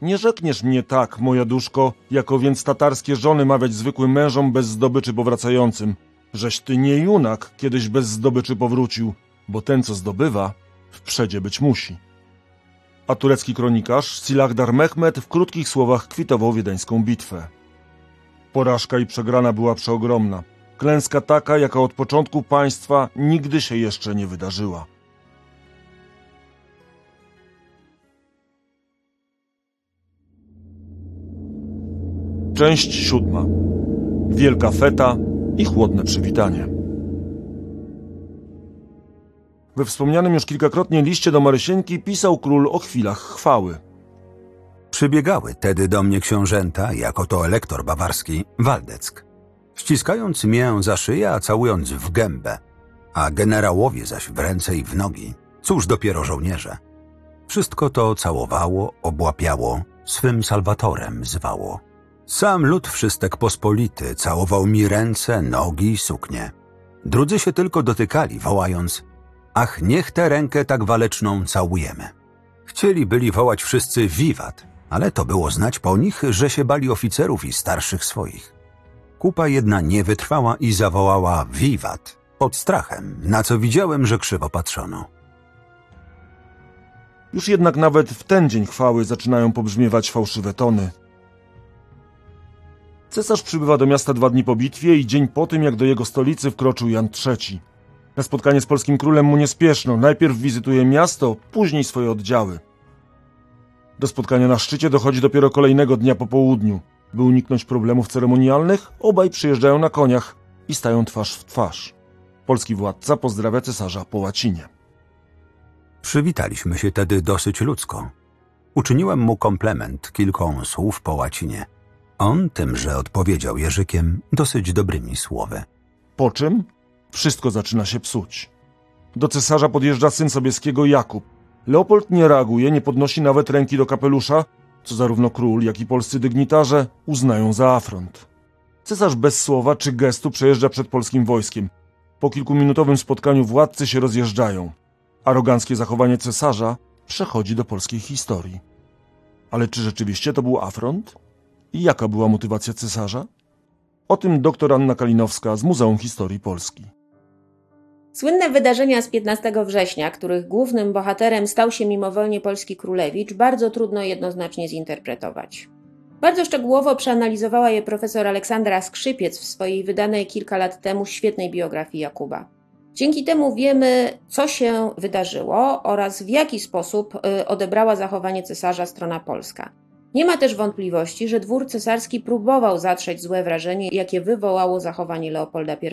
Nie rzekniesz mnie tak, moja duszko, jako więc tatarskie żony mawiać zwykłym mężom bez zdobyczy powracającym, żeś ty nie junak kiedyś bez zdobyczy powrócił, bo ten, co zdobywa, w przedzie być musi. A turecki kronikarz Silagdar Mehmed w krótkich słowach kwitował wiedeńską bitwę. Porażka i przegrana była przeogromna. Klęska taka, jaka od początku państwa nigdy się jeszcze nie wydarzyła. Część siódma. Wielka feta i chłodne przywitanie. We wspomnianym już kilkakrotnie liście do Marysieńki pisał król o chwilach chwały. Przybiegały tedy do mnie książęta, jako to elektor bawarski, Waldeck. Ściskając mię za szyję, a całując w gębę, a generałowie zaś w ręce i w nogi. Cóż dopiero żołnierze. Wszystko to całowało, obłapiało, swym salwatorem zwało. Sam lud wszystek pospolity całował mi ręce, nogi i suknie. Drudzy się tylko dotykali, wołając Ach, niech tę rękę tak waleczną całujemy. Chcieli byli wołać wszyscy wiwat, ale to było znać po nich, że się bali oficerów i starszych swoich. Kupa jedna nie wytrwała i zawołała wiwat pod strachem, na co widziałem, że krzywo patrzono. Już jednak nawet w ten dzień chwały zaczynają pobrzmiewać fałszywe tony. Cesarz przybywa do miasta dwa dni po bitwie i dzień po tym, jak do jego stolicy wkroczył Jan III. Na spotkanie z polskim królem mu nie spieszno. Najpierw wizytuje miasto, później swoje oddziały. Do spotkania na szczycie dochodzi dopiero kolejnego dnia po południu. By uniknąć problemów ceremonialnych, obaj przyjeżdżają na koniach i stają twarz w twarz. Polski władca pozdrawia cesarza po łacinie. Przywitaliśmy się tedy dosyć ludzko. Uczyniłem mu komplement kilką słów po łacinie. On tymże odpowiedział Jerzykiem dosyć dobrymi słowy. Po czym wszystko zaczyna się psuć. Do cesarza podjeżdża syn Sobieskiego Jakub. Leopold nie reaguje, nie podnosi nawet ręki do kapelusza, co zarówno król, jak i polscy dygnitarze uznają za afront. Cesarz bez słowa czy gestu przejeżdża przed polskim wojskiem. Po kilkuminutowym spotkaniu władcy się rozjeżdżają. Aroganckie zachowanie cesarza przechodzi do polskiej historii. Ale czy rzeczywiście to był afront? I jaka była motywacja cesarza? O tym doktor Anna Kalinowska z Muzeum Historii Polski. Słynne wydarzenia z 15 września, których głównym bohaterem stał się mimowolnie polski królewicz, bardzo trudno jednoznacznie zinterpretować. Bardzo szczegółowo przeanalizowała je profesor Aleksandra Skrzypiec w swojej wydanej kilka lat temu świetnej biografii Jakuba. Dzięki temu wiemy, co się wydarzyło oraz w jaki sposób y, odebrała zachowanie cesarza strona polska. Nie ma też wątpliwości, że dwór cesarski próbował zatrzeć złe wrażenie, jakie wywołało zachowanie Leopolda I,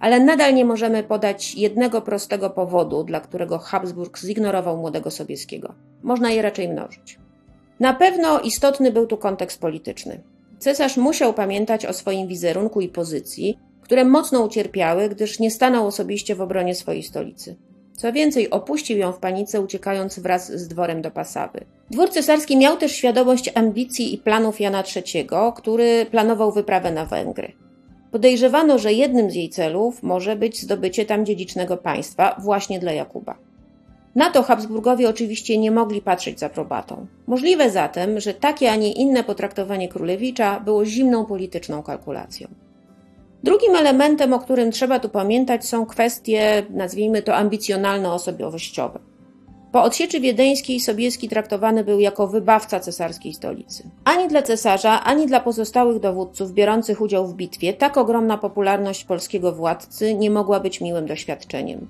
ale nadal nie możemy podać jednego prostego powodu, dla którego Habsburg zignorował młodego Sobieskiego. Można je raczej mnożyć. Na pewno istotny był tu kontekst polityczny. Cesarz musiał pamiętać o swoim wizerunku i pozycji, które mocno ucierpiały, gdyż nie stanął osobiście w obronie swojej stolicy. Co więcej, opuścił ją w panice, uciekając wraz z dworem do Pasawy. Dwór cesarski miał też świadomość ambicji i planów Jana III, który planował wyprawę na Węgry. Podejrzewano, że jednym z jej celów może być zdobycie tam dziedzicznego państwa właśnie dla Jakuba. Na to Habsburgowie oczywiście nie mogli patrzeć z aprobatą. Możliwe zatem, że takie, a nie inne potraktowanie królewicza było zimną polityczną kalkulacją. Drugim elementem, o którym trzeba tu pamiętać, są kwestie, nazwijmy to, ambicjonalno-osobowościowe. Po odsieczy wiedeńskiej Sobieski traktowany był jako wybawca cesarskiej stolicy. Ani dla cesarza, ani dla pozostałych dowódców biorących udział w bitwie tak ogromna popularność polskiego władcy nie mogła być miłym doświadczeniem.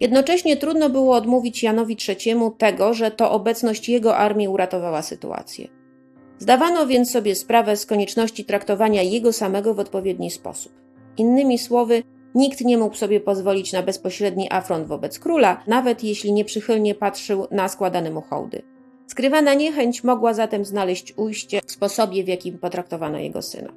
Jednocześnie trudno było odmówić Janowi III tego, że to obecność jego armii uratowała sytuację. Zdawano więc sobie sprawę z konieczności traktowania jego samego w odpowiedni sposób. Innymi słowy, nikt nie mógł sobie pozwolić na bezpośredni afront wobec króla, nawet jeśli nieprzychylnie patrzył na składane mu hołdy. Skrywana niechęć mogła zatem znaleźć ujście w sposobie, w jakim potraktowano jego syna.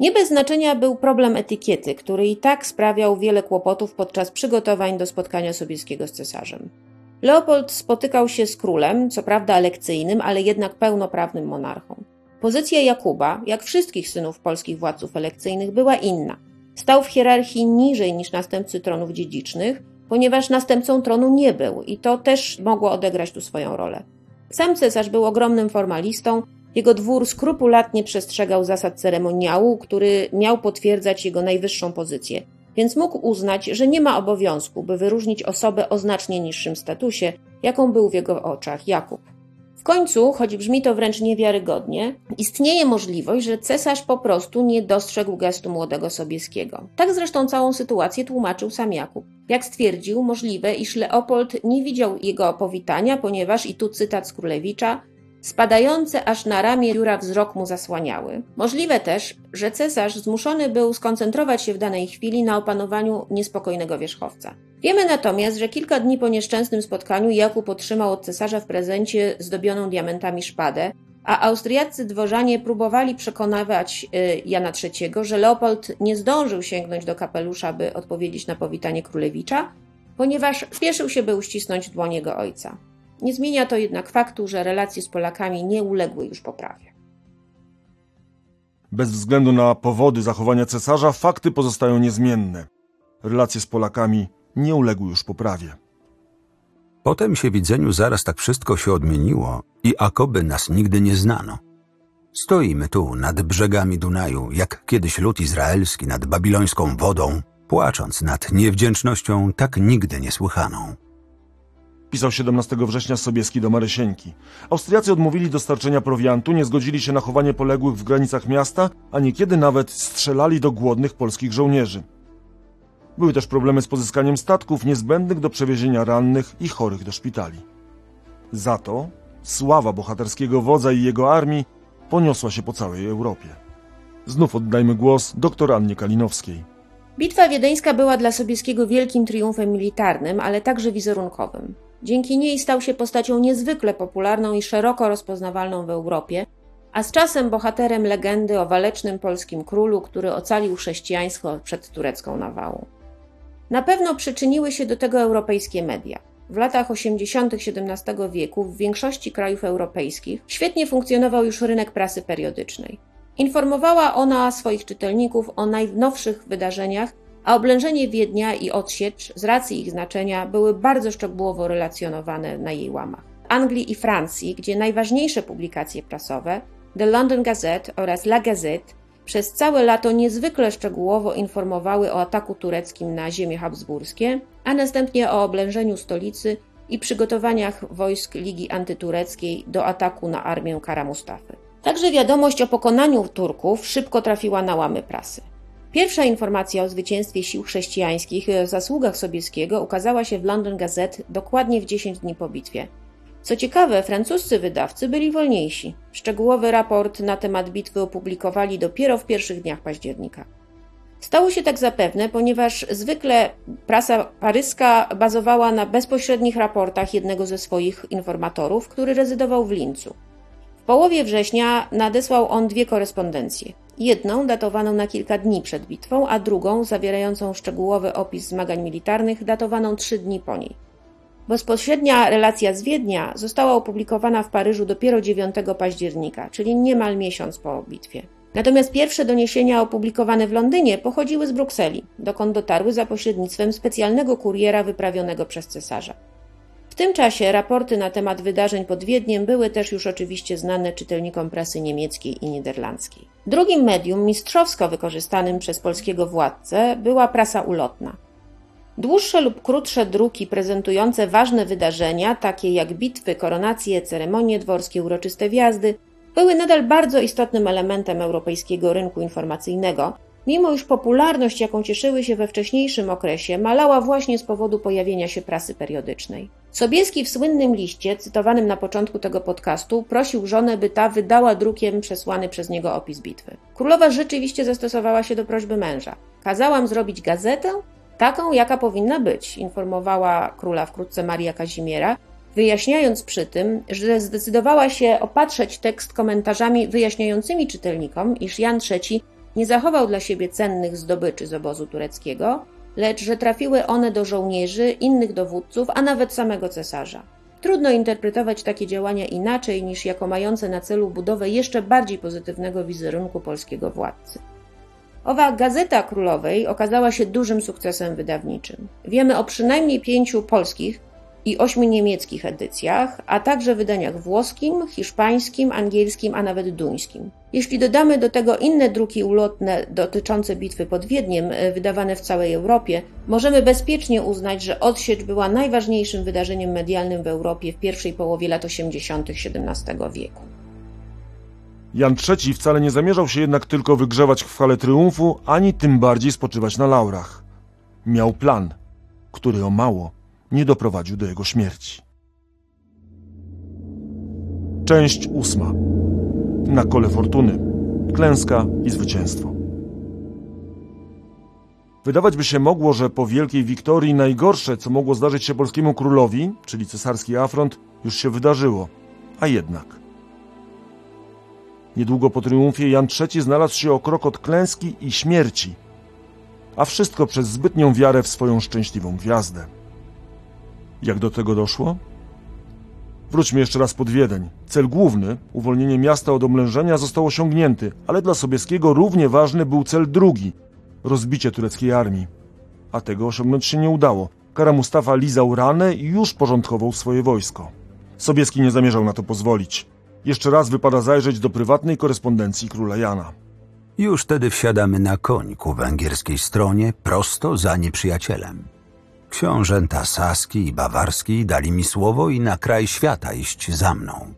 Nie bez znaczenia był problem etykiety, który i tak sprawiał wiele kłopotów podczas przygotowań do spotkania Sobieskiego z cesarzem. Leopold spotykał się z królem, co prawda elekcyjnym, ale jednak pełnoprawnym monarchą. Pozycja Jakuba, jak wszystkich synów polskich władców elekcyjnych, była inna. Stał w hierarchii niżej niż następcy tronów dziedzicznych, ponieważ następcą tronu nie był i to też mogło odegrać tu swoją rolę. Sam cesarz był ogromnym formalistą, jego dwór skrupulatnie przestrzegał zasad ceremoniału, który miał potwierdzać jego najwyższą pozycję, więc mógł uznać, że nie ma obowiązku, by wyróżnić osobę o znacznie niższym statusie, jaką był w jego oczach Jakub. W końcu, choć brzmi to wręcz niewiarygodnie, istnieje możliwość, że cesarz po prostu nie dostrzegł gestu młodego Sobieskiego. Tak zresztą całą sytuację tłumaczył sam Jakub. Jak stwierdził, możliwe, iż Leopold nie widział jego powitania, ponieważ, i tu cytat z Królewicza, Spadające aż na ramię biura wzrok mu zasłaniały. Możliwe też, że cesarz zmuszony był skoncentrować się w danej chwili na opanowaniu niespokojnego wierzchowca. Wiemy natomiast, że kilka dni po nieszczęsnym spotkaniu Jakub otrzymał od cesarza w prezencie zdobioną diamentami szpadę, a austriaccy dworzanie próbowali przekonywać y, Jana III, że Leopold nie zdążył sięgnąć do kapelusza, by odpowiedzieć na powitanie królewicza, ponieważ spieszył się, by uścisnąć dłoń jego ojca. Nie zmienia to jednak faktu, że relacje z Polakami nie uległy już poprawie. Bez względu na powody zachowania cesarza, fakty pozostają niezmienne. Relacje z Polakami nie uległy już poprawie. Po tym się widzeniu zaraz tak wszystko się odmieniło i akoby nas nigdy nie znano. Stoimy tu nad brzegami Dunaju, jak kiedyś lud izraelski nad babilońską wodą, płacząc nad niewdzięcznością tak nigdy niesłychaną. Pisał 17 września Sobieski do Marysieńki. Austriacy odmówili dostarczenia prowiantu, nie zgodzili się na chowanie poległych w granicach miasta, a niekiedy nawet strzelali do głodnych polskich żołnierzy. Były też problemy z pozyskaniem statków niezbędnych do przewiezienia rannych i chorych do szpitali. Za to sława bohaterskiego wodza i jego armii poniosła się po całej Europie. Znów oddajmy głos dr Annie Kalinowskiej. Bitwa wiedeńska była dla Sobieskiego wielkim triumfem militarnym, ale także wizerunkowym. Dzięki niej stał się postacią niezwykle popularną i szeroko rozpoznawalną w Europie, a z czasem bohaterem legendy o walecznym polskim królu, który ocalił chrześcijaństwo przed turecką nawałą. Na pewno przyczyniły się do tego europejskie media. W latach 80. XVII wieku w większości krajów europejskich świetnie funkcjonował już rynek prasy periodycznej. Informowała ona swoich czytelników o najnowszych wydarzeniach a oblężenie Wiednia i odsiecz z racji ich znaczenia były bardzo szczegółowo relacjonowane na jej łamach. Anglii i Francji, gdzie najważniejsze publikacje prasowe, The London Gazette oraz La Gazette, przez całe lato niezwykle szczegółowo informowały o ataku tureckim na ziemie habsburskie, a następnie o oblężeniu stolicy i przygotowaniach wojsk Ligi Antytureckiej do ataku na armię Kara Mustafy. Także wiadomość o pokonaniu Turków szybko trafiła na łamy prasy. Pierwsza informacja o zwycięstwie sił chrześcijańskich o zasługach Sobieskiego ukazała się w London Gazette dokładnie w 10 dni po bitwie. Co ciekawe, francuscy wydawcy byli wolniejsi. Szczegółowy raport na temat bitwy opublikowali dopiero w pierwszych dniach października. Stało się tak zapewne, ponieważ zwykle prasa paryska bazowała na bezpośrednich raportach jednego ze swoich informatorów, który rezydował w Lincu. W połowie września nadesłał on dwie korespondencje. Jedną datowaną na kilka dni przed bitwą, a drugą zawierającą szczegółowy opis zmagań militarnych datowaną trzy dni po niej. Bezpośrednia relacja z Wiednia została opublikowana w Paryżu dopiero 9 października, czyli niemal miesiąc po bitwie. Natomiast pierwsze doniesienia opublikowane w Londynie pochodziły z Brukseli, dokąd dotarły za pośrednictwem specjalnego kuriera wyprawionego przez cesarza. Tym czasie raporty na temat wydarzeń pod Wiedniem były też już oczywiście znane czytelnikom prasy niemieckiej i niderlandzkiej. Drugim medium mistrzowsko wykorzystanym przez polskiego władcę była prasa ulotna. Dłuższe lub krótsze druki prezentujące ważne wydarzenia, takie jak bitwy, koronacje, ceremonie dworskie, uroczyste wjazdy, były nadal bardzo istotnym elementem europejskiego rynku informacyjnego, mimo iż popularność, jaką cieszyły się we wcześniejszym okresie, malała właśnie z powodu pojawienia się prasy periodycznej. Sobieski w słynnym liście, cytowanym na początku tego podcastu, prosił żonę, by ta wydała drukiem przesłany przez niego opis bitwy. Królowa rzeczywiście zastosowała się do prośby męża. Kazałam zrobić gazetę, taką jaka powinna być, informowała króla wkrótce Maria Kazimiera, wyjaśniając przy tym, że zdecydowała się opatrzeć tekst komentarzami wyjaśniającymi czytelnikom, iż Jan III nie zachował dla siebie cennych zdobyczy z obozu tureckiego, lecz że trafiły one do żołnierzy, innych dowódców, a nawet samego cesarza. Trudno interpretować takie działania inaczej niż jako mające na celu budowę jeszcze bardziej pozytywnego wizerunku polskiego władcy. Owa Gazeta Królowej okazała się dużym sukcesem wydawniczym. Wiemy o przynajmniej pięciu polskich i ośmiu niemieckich edycjach, a także wydaniach włoskim, hiszpańskim, angielskim, a nawet duńskim. Jeśli dodamy do tego inne druki ulotne dotyczące bitwy pod Wiedniem, e, wydawane w całej Europie, możemy bezpiecznie uznać, że odsiecz była najważniejszym wydarzeniem medialnym w Europie w pierwszej połowie lat 80. XVII wieku. Jan III wcale nie zamierzał się jednak tylko wygrzewać w chwale triumfu, ani tym bardziej spoczywać na laurach. Miał plan, który o mało nie doprowadził do jego śmierci. Część ósma. Na kole fortuny. Klęska i zwycięstwo. Wydawać by się mogło, że po wielkiej wiktorii najgorsze, co mogło zdarzyć się polskiemu królowi, czyli cesarski afront, już się wydarzyło. A jednak. Niedługo po triumfie Jan III znalazł się o krok od klęski i śmierci. A wszystko przez zbytnią wiarę w swoją szczęśliwą gwiazdę. Jak do tego doszło? Wróćmy jeszcze raz pod Wiedeń. Cel główny, uwolnienie miasta od omlężenia, został osiągnięty, ale dla Sobieskiego równie ważny był cel drugi rozbicie tureckiej armii. A tego osiągnąć się nie udało. Kara Mustafa lizał ranę i już porządkował swoje wojsko. Sobieski nie zamierzał na to pozwolić. Jeszcze raz wypada zajrzeć do prywatnej korespondencji króla Jana. Już wtedy wsiadamy na koń ku węgierskiej stronie, prosto za nieprzyjacielem. Książęta Saski i Bawarski dali mi słowo i na kraj świata iść za mną.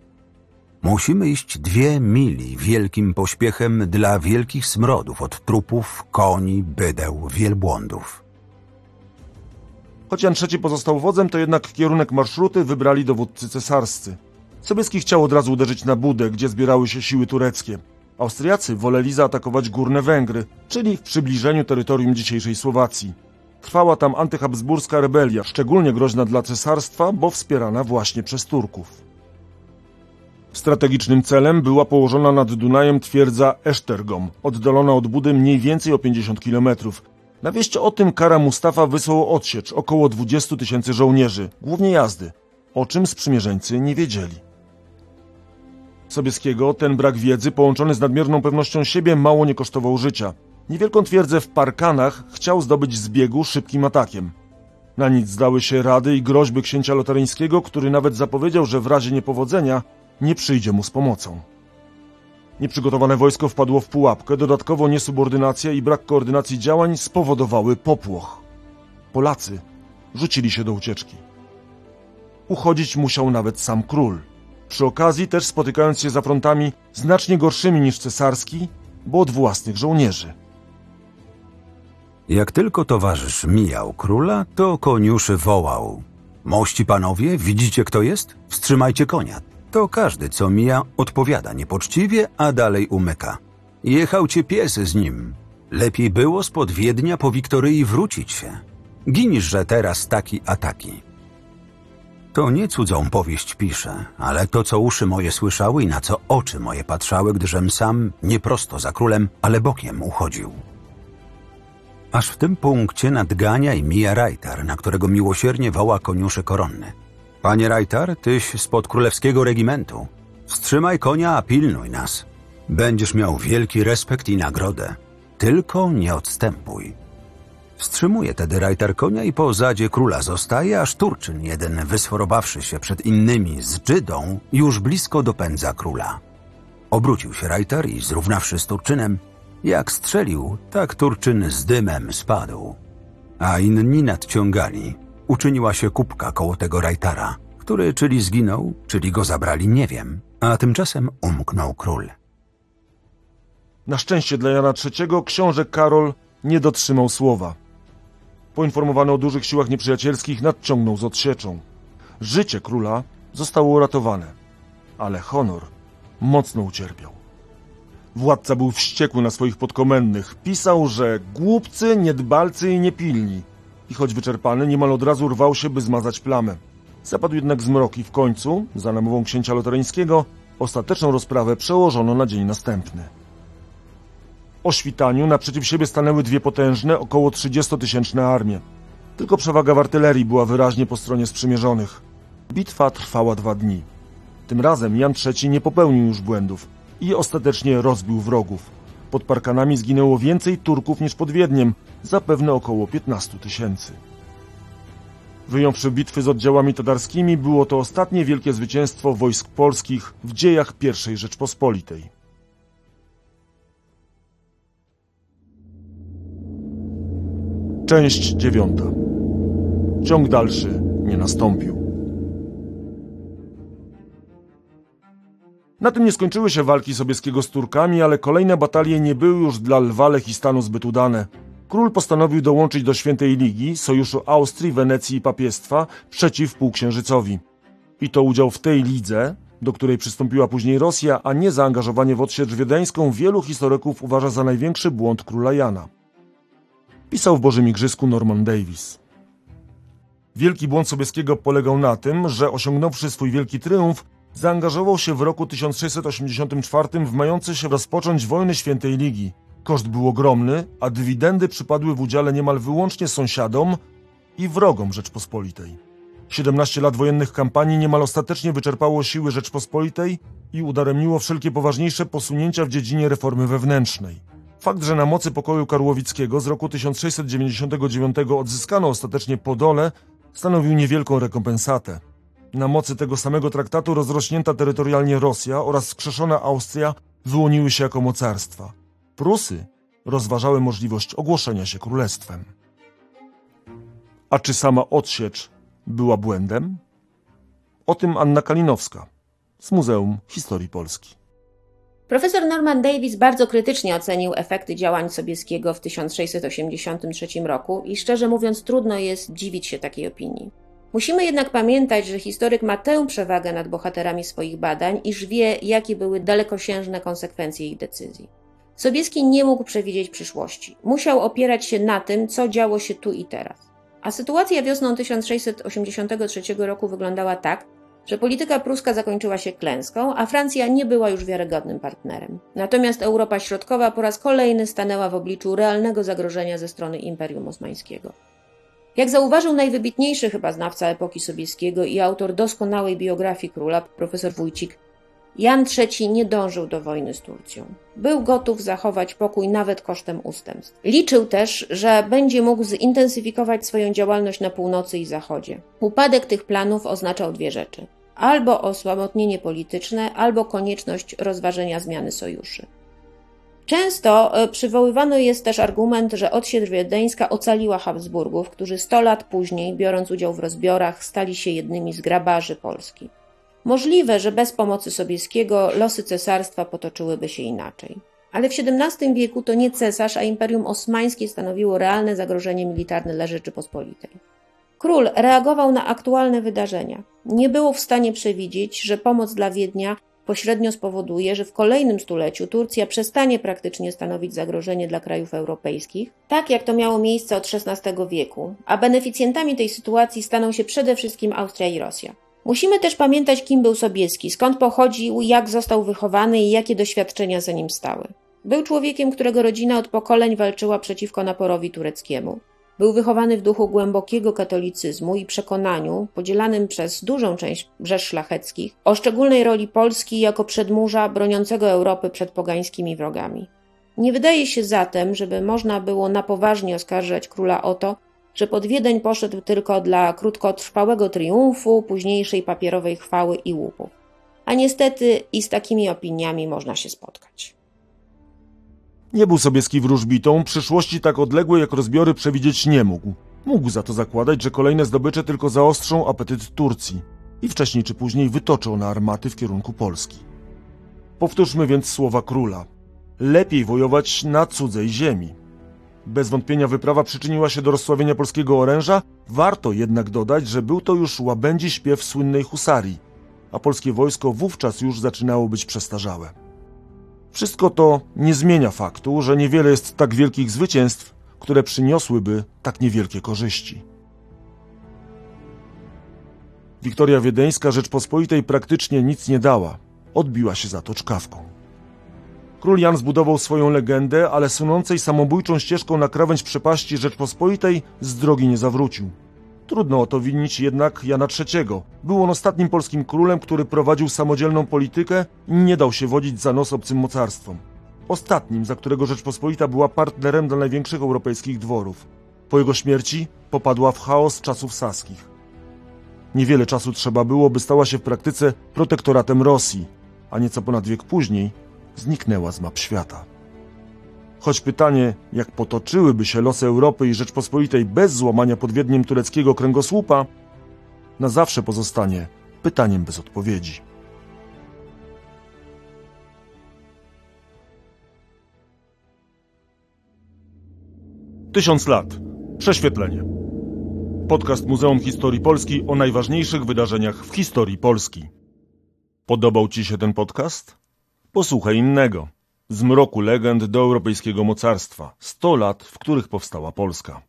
Musimy iść dwie mili wielkim pośpiechem dla wielkich smrodów od trupów, koni, bydeł, wielbłądów. Choć Jan III pozostał wodzem, to jednak kierunek marszruty wybrali dowódcy cesarscy. Sobieski chciał od razu uderzyć na Budę, gdzie zbierały się siły tureckie. Austriacy woleli zaatakować górne Węgry, czyli w przybliżeniu terytorium dzisiejszej Słowacji. Trwała tam antyhabsburska rebelia, szczególnie groźna dla cesarstwa, bo wspierana właśnie przez Turków. Strategicznym celem była położona nad Dunajem twierdza Esztergom, oddalona od Budy mniej więcej o 50 kilometrów. Na wieść o tym Kara Mustafa wysłał odsiecz około 20 tysięcy żołnierzy, głównie jazdy, o czym sprzymierzeńcy nie wiedzieli. Sobieskiego ten brak wiedzy połączony z nadmierną pewnością siebie mało nie kosztował życia. Niewielką twierdzę w Parkanach chciał zdobyć z biegu szybkim atakiem. Na nic zdały się rady i groźby księcia lotaryńskiego, który nawet zapowiedział, że w razie niepowodzenia nie przyjdzie mu z pomocą. Nieprzygotowane wojsko wpadło w pułapkę, dodatkowo niesubordynacja i brak koordynacji działań spowodowały popłoch. Polacy rzucili się do ucieczki. Uchodzić musiał nawet sam król. Przy okazji też spotykając się za frontami znacznie gorszymi niż cesarski, bo od własnych żołnierzy. Jak tylko towarzysz mijał króla, to koniuszy wołał. Mości panowie, widzicie kto jest? Wstrzymajcie konia. To każdy, co mija, odpowiada niepoczciwie, a dalej umyka. Jechał cię pies z nim. Lepiej było spod Wiednia po Wiktoryi wrócić się. Ginisz, teraz taki a taki. To nie cudzą powieść piszę, ale to, co uszy moje słyszały i na co oczy moje patrzały, gdyżem sam nie prosto za królem, ale bokiem uchodził. Aż w tym punkcie nadgania i mija Rajtar, na którego miłosiernie woła koniuszy koronny. Panie Rajtar, tyś spod królewskiego regimentu. Wstrzymaj konia, a pilnuj nas. Będziesz miał wielki respekt i nagrodę. Tylko nie odstępuj. Wstrzymuje tedy Rajtar konia i po zadzie króla zostaje, aż Turczyn jeden, wysforowawszy się przed innymi z Dżydą, już blisko dopędza króla. Obrócił się Rajtar i zrównawszy z Turczynem, jak strzelił, tak Turczyn z dymem spadł. A inni nadciągali. Uczyniła się kubka koło tego Rajtara, który czyli zginął, czyli go zabrali, nie wiem. A tymczasem umknął król. Na szczęście dla Jana III książę Karol nie dotrzymał słowa. Poinformowany o dużych siłach nieprzyjacielskich nadciągnął z odsieczą. Życie króla zostało uratowane, ale honor mocno ucierpiał. Władca był wściekły na swoich podkomendnych. Pisał, że głupcy, niedbalcy i niepilni. I choć wyczerpany, niemal od razu rwał się, by zmazać plamę. Zapadł jednak zmrok i w końcu, za namową księcia lotaryńskiego, ostateczną rozprawę przełożono na dzień następny. O świtaniu naprzeciw siebie stanęły dwie potężne, około 30-tysięczne armie. Tylko przewaga w artylerii była wyraźnie po stronie sprzymierzonych. Bitwa trwała dwa dni. Tym razem Jan III nie popełnił już błędów i ostatecznie rozbił wrogów. Pod parkanami zginęło więcej Turków niż pod Wiedniem, zapewne około 15 tysięcy. Wyjąwszy bitwy z oddziałami tatarskimi, było to ostatnie wielkie zwycięstwo wojsk polskich w dziejach I Rzeczpospolitej. Część dziewiąta. Ciąg dalszy nie nastąpił. Na tym nie skończyły się walki Sobieskiego z Turkami, ale kolejne batalie nie były już dla Lwa Lechistanu zbyt udane. Król postanowił dołączyć do Świętej Ligi, sojuszu Austrii, Wenecji i papiestwa przeciw Półksiężycowi. I to udział w tej lidze, do której przystąpiła później Rosja, a nie zaangażowanie w odsiecz wiedeńską, wielu historyków uważa za największy błąd króla Jana. Pisał w Bożym Igrzyska Norman Davis. Wielki błąd Sobieskiego polegał na tym, że osiągnąwszy swój wielki triumf, zaangażował się w roku 1684 w mające się rozpocząć wojny Świętej Ligi. Koszt był ogromny, a dywidendy przypadły w udziale niemal wyłącznie sąsiadom i wrogom Rzeczpospolitej. 17 lat wojennych kampanii niemal ostatecznie wyczerpało siły Rzeczpospolitej i udaremniło wszelkie poważniejsze posunięcia w dziedzinie reformy wewnętrznej. Fakt, że na mocy pokoju karłowickiego z roku 1699 odzyskano ostatecznie Podole, stanowił niewielką rekompensatę. Na mocy tego samego traktatu rozrośnięta terytorialnie Rosja oraz skrzeszona Austria wyłoniły się jako mocarstwa. Prusy rozważały możliwość ogłoszenia się królestwem. A czy sama odsiecz była błędem? O tym Anna Kalinowska z Muzeum Historii Polski. Profesor Norman Davis bardzo krytycznie ocenił efekty działań Sobieskiego w 1683 roku i szczerze mówiąc trudno jest dziwić się takiej opinii. Musimy jednak pamiętać, że historyk ma tę przewagę nad bohaterami swoich badań, iż wie, jakie były dalekosiężne konsekwencje ich decyzji. Sobieski nie mógł przewidzieć przyszłości. Musiał opierać się na tym, co działo się tu i teraz. A sytuacja wiosną 1683 roku wyglądała tak, że polityka pruska zakończyła się klęską, a Francja nie była już wiarygodnym partnerem. Natomiast Europa Środkowa po raz kolejny stanęła w obliczu realnego zagrożenia ze strony Imperium Osmańskiego. Jak zauważył najwybitniejszy chyba znawca epoki Sobieskiego i autor doskonałej biografii króla, profesor Wójcik, Jan III nie dążył do wojny z Turcją. Był gotów zachować pokój nawet kosztem ustępstw. Liczył też, że będzie mógł zintensyfikować swoją działalność na północy i zachodzie. Upadek tych planów oznaczał dwie rzeczy. albo osłabotnienie polityczne, albo konieczność rozważenia zmiany sojuszy. Często e, przywoływany jest też argument, że odsiedź wiedeńska ocaliła Habsburgów, którzy 100 lat później, biorąc udział w rozbiorach, stali się jednymi z grabarzy Polski. Możliwe, że bez pomocy Sobieskiego losy cesarstwa potoczyłyby się inaczej. Ale w XVII wieku to nie cesarz, a Imperium Osmańskie stanowiło realne zagrożenie militarne dla Rzeczypospolitej. Król reagował na aktualne wydarzenia. Nie było w stanie przewidzieć, że pomoc dla Wiednia pośrednio spowoduje, że w kolejnym stuleciu Turcja przestanie praktycznie stanowić zagrożenie dla krajów europejskich, tak jak to miało miejsce od XVI wieku, a beneficjentami tej sytuacji staną się przede wszystkim Austria i Rosja. Musimy też pamiętać, kim był Sobieski, skąd pochodził, jak został wychowany i jakie doświadczenia za nim stały. Był człowiekiem, którego rodzina od pokoleń walczyła przeciwko naporowi tureckiemu. Był wychowany w duchu głębokiego katolicyzmu i przekonaniu, podzielanym przez dużą część brzeż szlacheckich, o szczególnej roli Polski jako przedmurza broniącego Europy przed pogańskimi wrogami. Nie wydaje się zatem, żeby można było na poważnie oskarżać króla o to, że pod Wiedeń poszedł tylko dla krótkotrwałego triumfu, późniejszej papierowej chwały i łupów. A niestety i z takimi opiniami można się spotkać. Nie był Sobieski wróżbitą, przyszłości tak odległej jak rozbiory przewidzieć nie mógł. Mógł za to zakładać, że kolejne zdobycze tylko zaostrzą apetyt Turcji i wcześniej czy później wytoczą na armaty w kierunku Polski. Powtórzmy więc słowa króla. Lepiej wojować na cudzej ziemi. Bez wątpienia wyprawa przyczyniła się do rozsławienia polskiego oręża, warto jednak dodać, że był to już łabędzi śpiew słynnej husarii, a polskie wojsko wówczas już zaczynało być przestarzałe. Wszystko to nie zmienia faktu, że niewiele jest tak wielkich zwycięstw, które przyniosłyby tak niewielkie korzyści. Wiktoria Wiedeńska Rzeczpospolitej praktycznie nic nie dała, odbiła się za to czkawką. Król Jan zbudował swoją legendę, ale sunącej samobójczą ścieżką na krawędź przepaści Rzeczpospolitej z drogi nie zawrócił. Trudno o to winić jednak Jana III. Był on ostatnim polskim królem, który prowadził samodzielną politykę i nie dał się wodzić za nos obcym mocarstwom. Ostatnim, za którego Rzeczpospolita była partnerem dla największych europejskich dworów. Po jego śmierci popadła w chaos czasów saskich. Niewiele czasu trzeba było, by stała się w praktyce protektoratem Rosji, a nieco ponad wiek później zniknęła z map świata. Choć pytanie, jak potoczyłyby się losy Europy i Rzeczpospolitej bez złamania pod Wiedniem tureckiego kręgosłupa, na zawsze pozostanie pytaniem bez odpowiedzi. Tysiąc lat. Prześwietlenie. Podcast Muzeum Historii Polski o najważniejszych wydarzeniach w historii Polski. Podobał Ci się ten podcast? Posłuchaj innego. Z mroku legend do europejskiego mocarstwa. 100 lat, w których powstała Polska.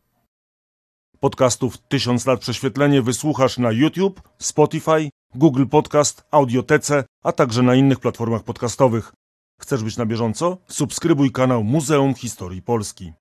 Podcastów Tysiąc lat prześwietlenie wysłuchasz na YouTube, Spotify, Google Podcast, Audiotece, a także na innych platformach podcastowych. Chcesz być na bieżąco? Subskrybuj kanał Muzeum Historii Polski.